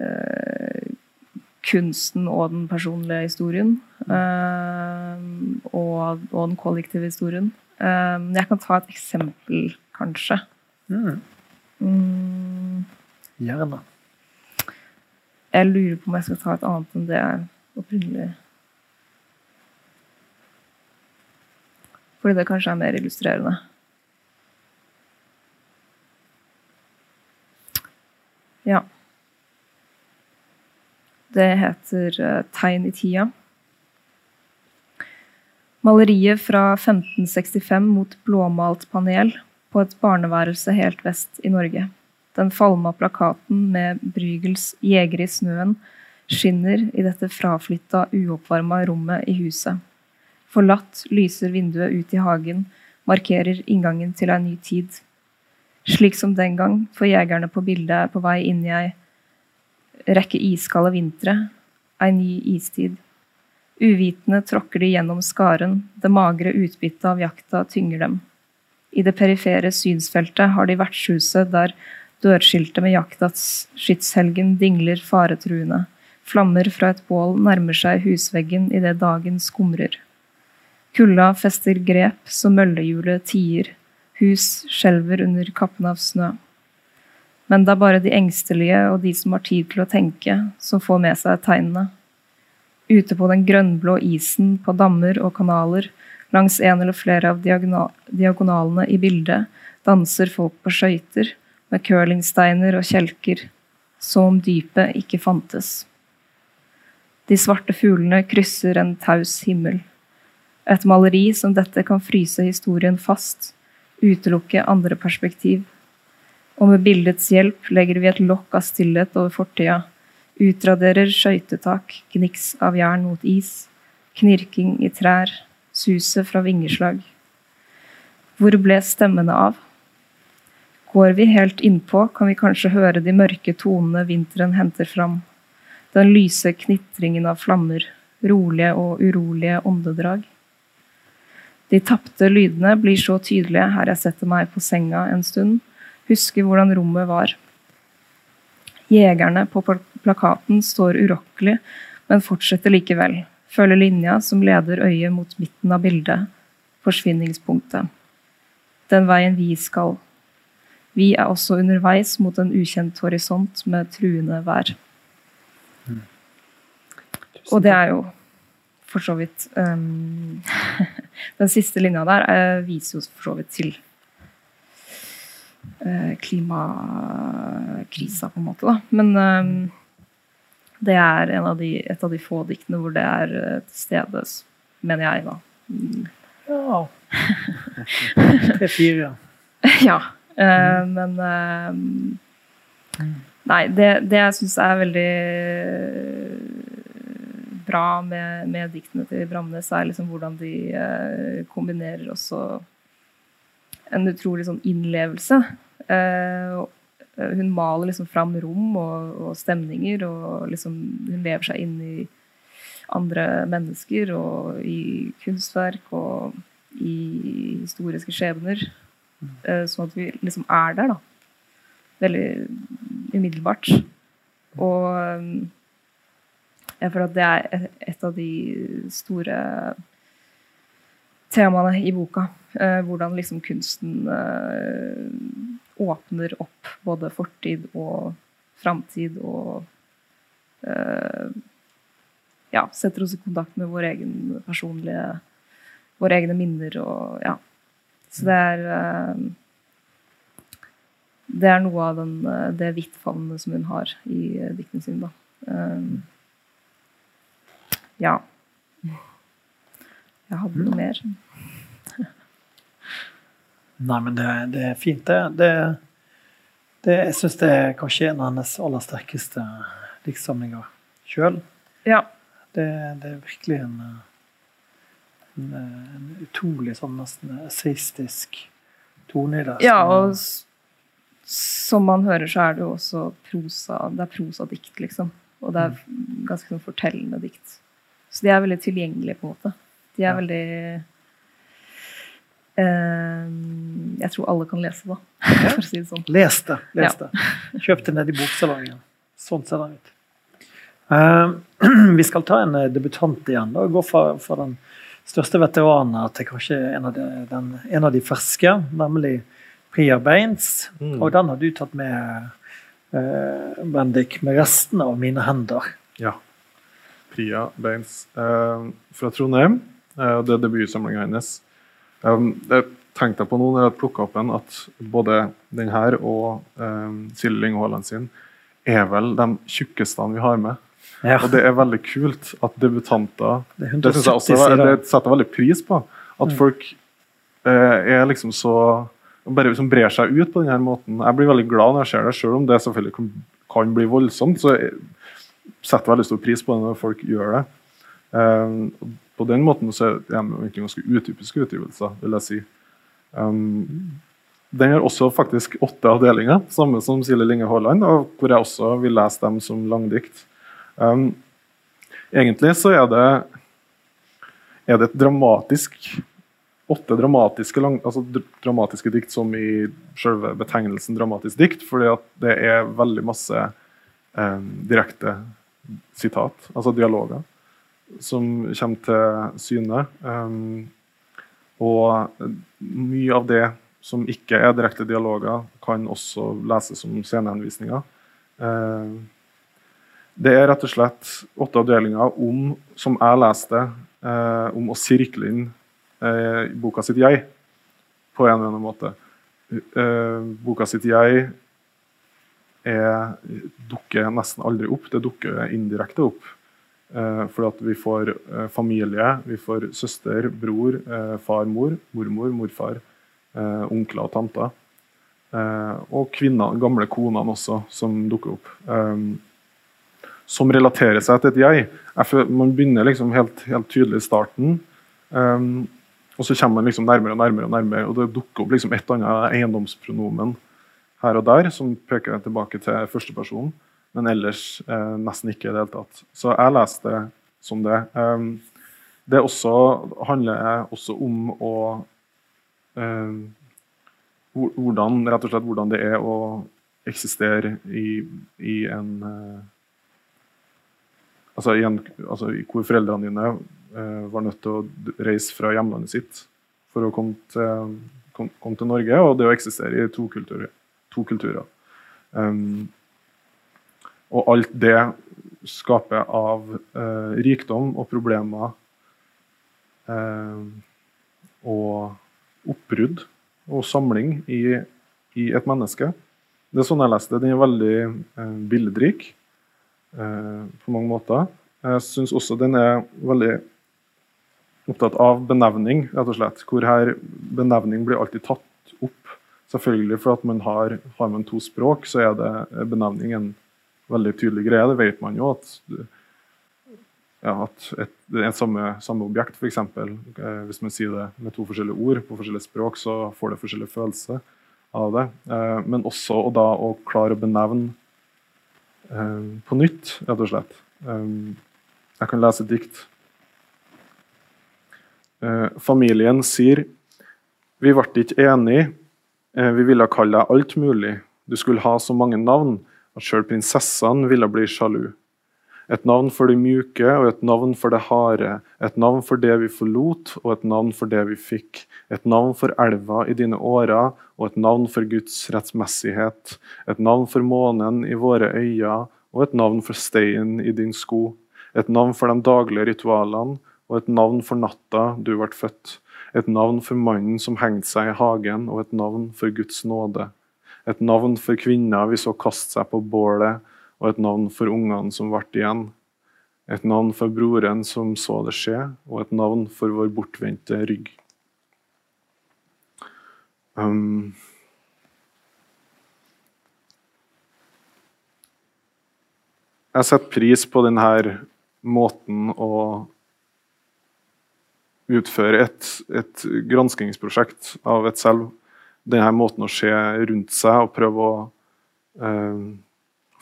eh, kunsten og den personlige historien. Eh, og, og, den kollektive historien. Um, jeg kan ta et eksempel, kanskje. Mm. Mm. Gjerne. Jeg lurer på om jeg skal ta et annet enn det jeg opprinnelig Fordi det kanskje er mer illustrerende. Ja. Det heter uh, 'Tegn i tida'. Maleriet fra 1565 mot blåmalt panel på et barneværelse helt vest i Norge. Den falma plakaten med Brygels 'Jeger i snøen' skinner i dette fraflytta, uoppvarma rommet i huset. Forlatt lyser vinduet ut i hagen, markerer inngangen til ei ny tid. Slik som den gang, for jegerne på bildet er på vei inn i ei rekke iskalde vintre, ei ny istid. Uvitende tråkker de gjennom skaren, det magre utbyttet av jakta tynger dem. I det perifere synsfeltet har de vertshuset der dørskiltet med jaktas skytshelgen dingler faretruende. Flammer fra et bål nærmer seg husveggen idet dagen skumrer. Kulda fester grep så møllehjulet tier. Hus skjelver under kappen av snø. Men det er bare de engstelige og de som har tid til å tenke, som får med seg tegnene. Ute på den grønnblå isen, på dammer og kanaler, langs en eller flere av diagonalene i bildet, danser folk på skøyter, med curlingsteiner og kjelker, som om dypet ikke fantes. De svarte fuglene krysser en taus himmel. Et maleri som dette kan fryse historien fast, utelukke andre perspektiv og med bildets hjelp legger vi et lokk av stillhet over fortida, utraderer skøytetak, gniks av jern mot is, knirking i trær, suset fra vingeslag. Hvor ble stemmene av? Går vi helt innpå, kan vi kanskje høre de mørke tonene vinteren henter fram. Den lyse knitringen av flammer, rolige og urolige åndedrag. De tapte lydene blir så tydelige her jeg setter meg på senga en stund, husker hvordan rommet var. Jegerne på plakaten står urokkelig, men fortsetter likevel. Følger linja som leder øyet mot midten av bildet, forsvinningspunktet. Den veien vi skal. Vi er også underveis mot en ukjent horisont med truende vær. Og det er jo for så vidt um, Den siste linja der uh, viser jo for så vidt til uh, klimakrisa, på en måte. da. Men um, det er av de, et av de få diktene hvor det er uh, til stede, mener jeg, da. Mm. Ja. Tre-fire. ja. men Nei, det, det jeg syns er veldig bra med, med diktene til Bramnes, er liksom hvordan de uh, kombinerer også en utrolig sånn innlevelse. Eh, hun maler liksom fram rom og, og, stemninger, og liksom hun lever seg inn i andre mennesker og i kunstverk og i historiske skjebner. Eh, sånn at vi liksom er der, da. Veldig umiddelbart. Og jeg føler at det er et av de store temaene i boka. Eh, hvordan liksom kunsten eh, åpner opp både fortid og framtid og eh, ja, setter oss i kontakt med vår egen personlige Våre egne minner og ja. Så det er Det er noe av den, det hvittfavnet som hun har i diktene sine. da. Ja. Jeg hadde noe mer. Nei, men det, det er fint, det. det, det jeg syns det er kanskje en av hennes aller sterkeste diktsamlinger sjøl. Ja. Det, det, er virkelig en, en, en utrolig sånn nesten essayistisk tone i det. Ja, og som man hører, så er det jo også prosa Det er prosadikt, liksom. Og det er mm. ganske sånn fortellende dikt. Så de er veldig tilgjengelige, på en måte. De er ja. veldig Jeg tror alle kan lese da for å si det sånn. Les det. Les ja. Kjøp det ned i boksalongen. Sånn ser det ut. Uh, vi skal ta en eh, debutant igjen. og Gå fra, fra den største veteranen til kanskje en av, de, den, en av de ferske, nemlig Priya Baines. Mm. Og den har du tatt med, eh, Bendik, med resten av mine hender. Ja. Priya Baines eh, fra Trondheim. Eh, det er debutsamlinga hennes. Um, jeg tenkte på nå når jeg plukka opp en, at både den her og um, Silje Lyng sin er vel de tjukkeste vi har med. Ja. Og det er veldig kult at debutanter Det, det synes jeg også, det setter jeg veldig pris på. At mm. folk eh, er liksom så bare liksom brer seg ut på denne måten. Jeg blir veldig glad når jeg ser det, selv om det selvfølgelig kan, kan bli voldsomt. så jeg setter veldig stor pris på det når folk gjør det. Um, på den måten så er det egentlig ganske utypiske utgivelser, vil jeg si. Um, den har også faktisk åtte avdelinger, samme som Silje Linge Haaland, og hvor jeg også vil lese dem som langdikt. Um, egentlig så er det, er det et dramatisk åtte dramatiske, lang, altså dramatiske dikt som i selve betegnelsen dramatisk dikt, fordi at det er veldig masse eh, direkte sitat, altså dialoger, som kommer til syne. Og mye av det som ikke er direkte dialoger, kan også leses som scenehenvisninger. Det er rett og slett åtte avdelinger om, som jeg leste, uh, om å sirkle inn uh, boka sitt 'jeg' på en eller annen måte. boka sitt 'jeg' er, dukker nesten aldri opp. Det dukker indirekte opp. Eh, fordi at vi får eh, familie, vi får søster, bror, eh, far, mor, mormor, morfar, onkler og tanter. Og kvinner, gamle konene også, som dukker opp. Som relaterer seg til et jeg. man begynner liksom helt, helt, tydelig i starten. og så kommer man liksom nærmere og nærmere, og nærmere, og det dukker opp liksom et annet eiendomspronomen her og der, som peker tilbake til førstepersonen, men ellers eh, nesten ikke i det hele tatt. Så jeg leste det som det. Eh, det også, handler også om å um, hvordan, rett og slett hvordan det er å eksistere i, i en uh, altså, i altså hvor foreldrene dine uh, var nødt til å reise fra hjemlandet sitt for å komme til, kom, kom til Norge, og det å eksistere i to kulturer to kulturer. Um, og alt det skaper av eh, rikdom og problemer eh, og oppbrudd og samling i, i, et menneske. Det er sånn jeg leste. Den er veldig eh, billedrik på mange måter. Jeg syns også den er veldig opptatt av benevning, rett og slett. Hvor her benevning blir alltid tatt opp. Selvfølgelig for at man har, har man to språk, så er det benevning en veldig tydelig greie. Det vet man jo at, ja, at et, er samme, samme objekt, f.eks. Eh, hvis man sier det med to forskjellige ord på forskjellige språk, så får det forskjellig følelse av det. Eh, men også å da å klare å benevne eh, på nytt, rett og slett. Eh, jeg kan lese et dikt Eh, familien sier vi ble ikke enige, eh, vi ville kalle deg alt mulig, du skulle ha så mange navn at sjøl prinsessene ville bli sjalu. Et navn for det mjuke og et navn for det harde. Et navn for det vi forlot og et navn for det vi fikk. Et navn for elva i dine årer og et navn for Guds rettmessighet. Et navn for månen i våre øyne og et navn for steinen i din sko. Et navn for de daglige ritualene og et navn for natta du ble født. Et navn for mannen som hengte seg i hagen, og et navn for Guds nåde. Et navn for kvinna vi så kaste seg på bålet, og et navn for ungene som ble igjen. Et navn for broren som så det skje, og et navn for vår bortvendte rygg. Um, jeg setter pris på denne måten å utføre et, et granskingsprosjekt av et selv. Denne måten å se rundt seg og prøve å eh,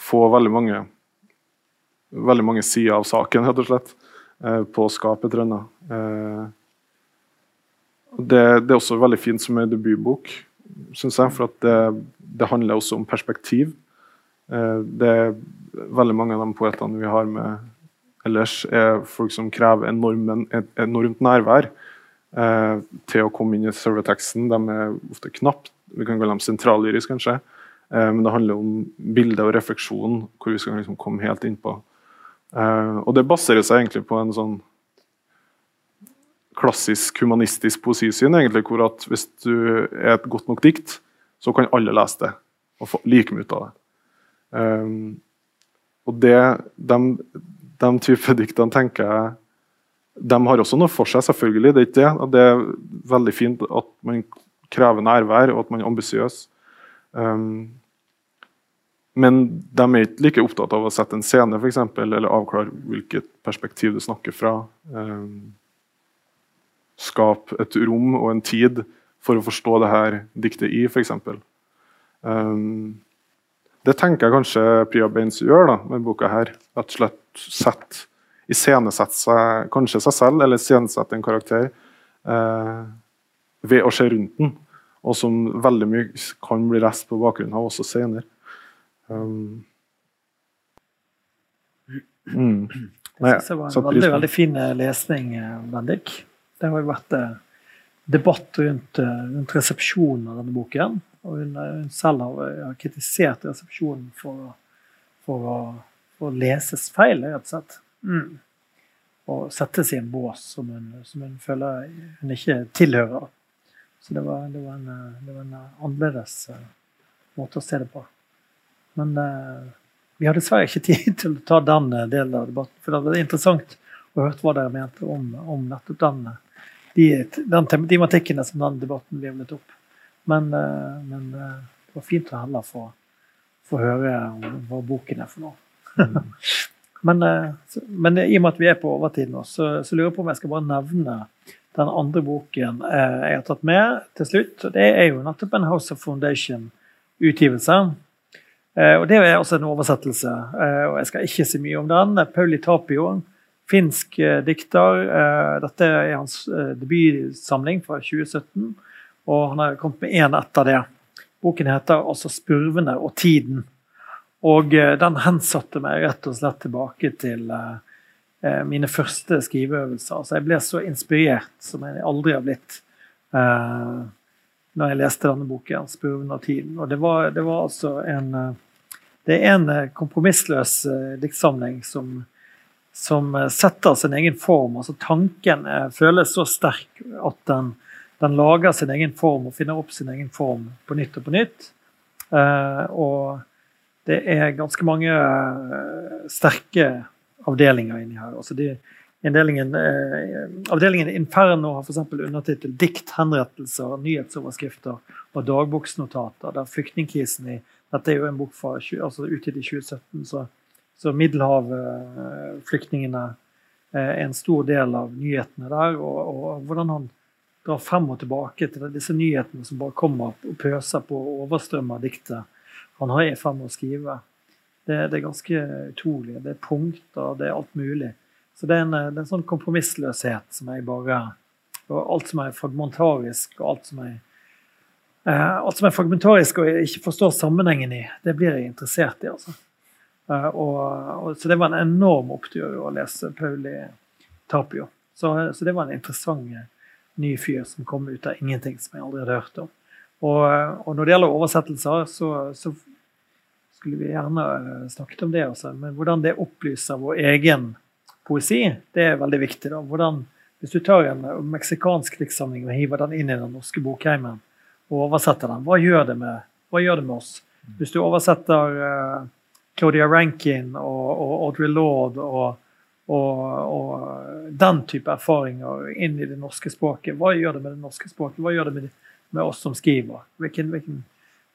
få veldig mange, veldig mange sider av saken, rett og slett, eh, på å skape et eller. Eh, det, det, er også veldig fint som en debutbok, syns jeg, for det, det, handler også om perspektiv. Eh, det er veldig mange av de poetene vi har med ellers er folk som krever enormt, enormt nærvær til å komme inn i selve. De er ofte knapt, vi kan kalle dem sentrallyrisk, kanskje. Eh, men det handler om bilde og refleksjon, hvor vi skal liksom komme helt innpå. Eh, og det baserer seg egentlig på en sånn klassisk humanistisk poesisyn, egentlig, hvor at hvis du er et godt nok dikt, så kan alle lese det og få like mye ut av det. Um, og det, de, de type diktene tenker jeg de har også noe for seg, selvfølgelig. Det er ikke det. Det er veldig fint at man krever nærvær, og at man er ambisiøs. Um, men de er ikke like opptatt av å sette en scene, for eksempel, eller avklare hvilket perspektiv du snakker fra. Um, skape et rom og en tid for å forstå det her diktet i, f.eks. Um, det tenker jeg kanskje Priya Baines gjør da, med boka her. Rett og slett sett iscenesette seg, kanskje seg selv, eller iscenesette en karakter eh, ved å se rundt den, og som veldig mye kan bli rest på bakgrunnen av også senere. Um, mm. Nei, det var en veldig, veldig fin eh, lesning, eh, Bendik. Det har jo vært eh, debatt rundt, rundt, resepsjonen av denne boken. Og hun, hun selv har, har, kritisert resepsjonen for, for å og leses feil, rett og slett. Mm. Og settes i en bås som hun, som hun, føler hun ikke tilhører. Så det var, det var, en, det var en, annerledes uh, måte å se det på. Men uh, vi har dessverre ikke tid til å ta den uh, delen av debatten. For det var interessant å høre hva dere mente om, om nettopp den, de, den tematikkene som den debatten levnet opp. Men, men det var fint å heller få, få høre hva boken er for noe. men, eh, men, i og med at vi er på overtid nå, så, så, lurer jeg på om jeg skal bare nevne den andre boken eh, jeg har tatt med til slutt. Det er jo nettopp en House of Foundation-utgivelse. Eh, og Det er også en oversettelse, og jeg skal ikke si mye om den. Pauli Tapio, finsk dikter. Dette er hans debutsamling fra 2017, og han har kommet med én etter det. Boken heter altså 'Spurvene og tiden'. Og eh, den hensatte meg rett og slett tilbake til eh, eh, mine første skriveøvelser. Så jeg ble så inspirert som jeg aldri har blitt når jeg leste denne boken, 'Spurven av tiden'. Og det var, det var altså en eh, Det er en eh, kompromissløs eh, diktsamling som, som setter sin egen form. altså Tanken føles så sterk at den, den, lager sin egen form og finner opp sin egen form på nytt og på nytt. og det er ganske mange sterke avdelinger inni her. altså de Avdelingen, eh, avdelingen Inferno har f.eks. undertittel 'Dikt, henrettelser, nyhetsoverskrifter og dagboksnotater'. der flyktningkrisen i Dette er jo en bok fra, altså utgitt i 2017, så, så Middelhavflyktningene eh, er en stor del av nyhetene der. Og, og, hvordan han drar frem og tilbake til disse nyhetene som bare kommer og pøser på og overstrømmer diktet han har i ferd med å skrive. Det, det, er ganske utrolig. Det er punkter, det er alt mulig. Så det er, en, det er en, sånn kompromissløshet som jeg bare og Alt som er fragmentarisk, og alt som er eh, alt som er fragmentarisk og jeg ikke forstår sammenhengen i, det blir jeg interessert i. altså. Eh, og, og, så det var en enorm opptur å lese Pauli Tapio. Så, så, det var en interessant eh, ny fyr som kom ut av ingenting som jeg aldri hadde hørt om. Og, og når det gjelder oversettelser, så, så, skulle vi gjerne eh, snakket om det. Også, men hvordan det opplyser vår egen poesi, det er veldig viktig. da. Hvordan, hvis du tar en meksikansk diktsamling og hiver den inn i den norske bokheimen og oversetter den, hva gjør det med, gjør det med oss? Hvis du oversetter uh, Claudia Rankin og, og, Audrey Lord og, og, den type erfaringer inn i det norske språket, hva gjør det med det norske språket? Hva gjør det med, med oss som skriver? Hvilken, hvilken,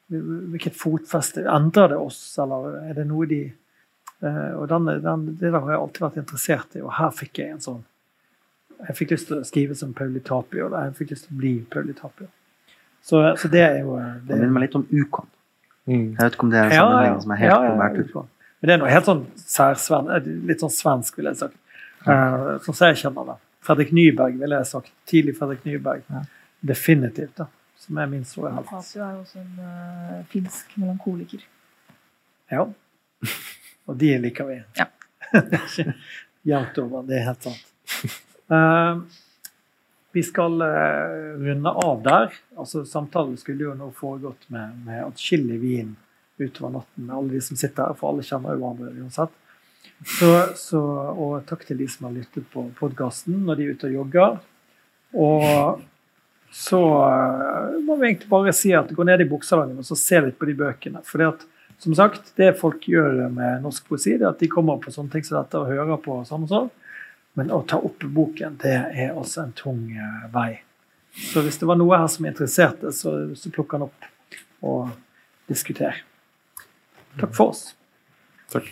hvilket fotfeste Endrer det oss, eller er det noe de Eh, og den, den, Det der har jeg alltid vært interessert i, og her fikk jeg en sånn Jeg fikk lyst til å skrive som Pauli Tapio, eller jeg fikk lyst til å bli Pauli Tapio. Så, så, det er jo eh, Det minner meg litt om Ukon. Mm. Jeg vet ikke om det er en sammenheng som er helt ja, ja, ja, Men det er noe helt sånn særsven, eh, litt sånn svensk, vil jeg sagt. Uh, sånn som jeg kjenner det. Fredrik Nyberg, ville jeg sagt. Tidlig Fredrik Nyberg. Ja. Definitivt. da, Som er så store helt. Tapio er jo også en uh, finsk melankoliker. Ja. Og de liker vi. Ja. Jevnt over. Det er helt sant. Uh, vi skal uh, runde av der. Altså, samtalen skulle jo nå foregått med, med atskillig vin utover natten med alle de som sitter her, for alle kjenner jo hverandre uansett. Så, så, og takk til de som har lyttet på podkasten når de er ute og jogger. Og så uh, må vi egentlig bare si at gå ned i bukselangen og så se litt på de bøkene. for det at som sagt, det folk gjør med norsk poesi, det er at de kommer på sånne ting som dette og hører på sånn og sånn. Men å ta opp boken, det er også en tung uh, vei. Så hvis det var noe her som interesserte, så, så plukk den opp og diskuter. Takk for oss. Takk.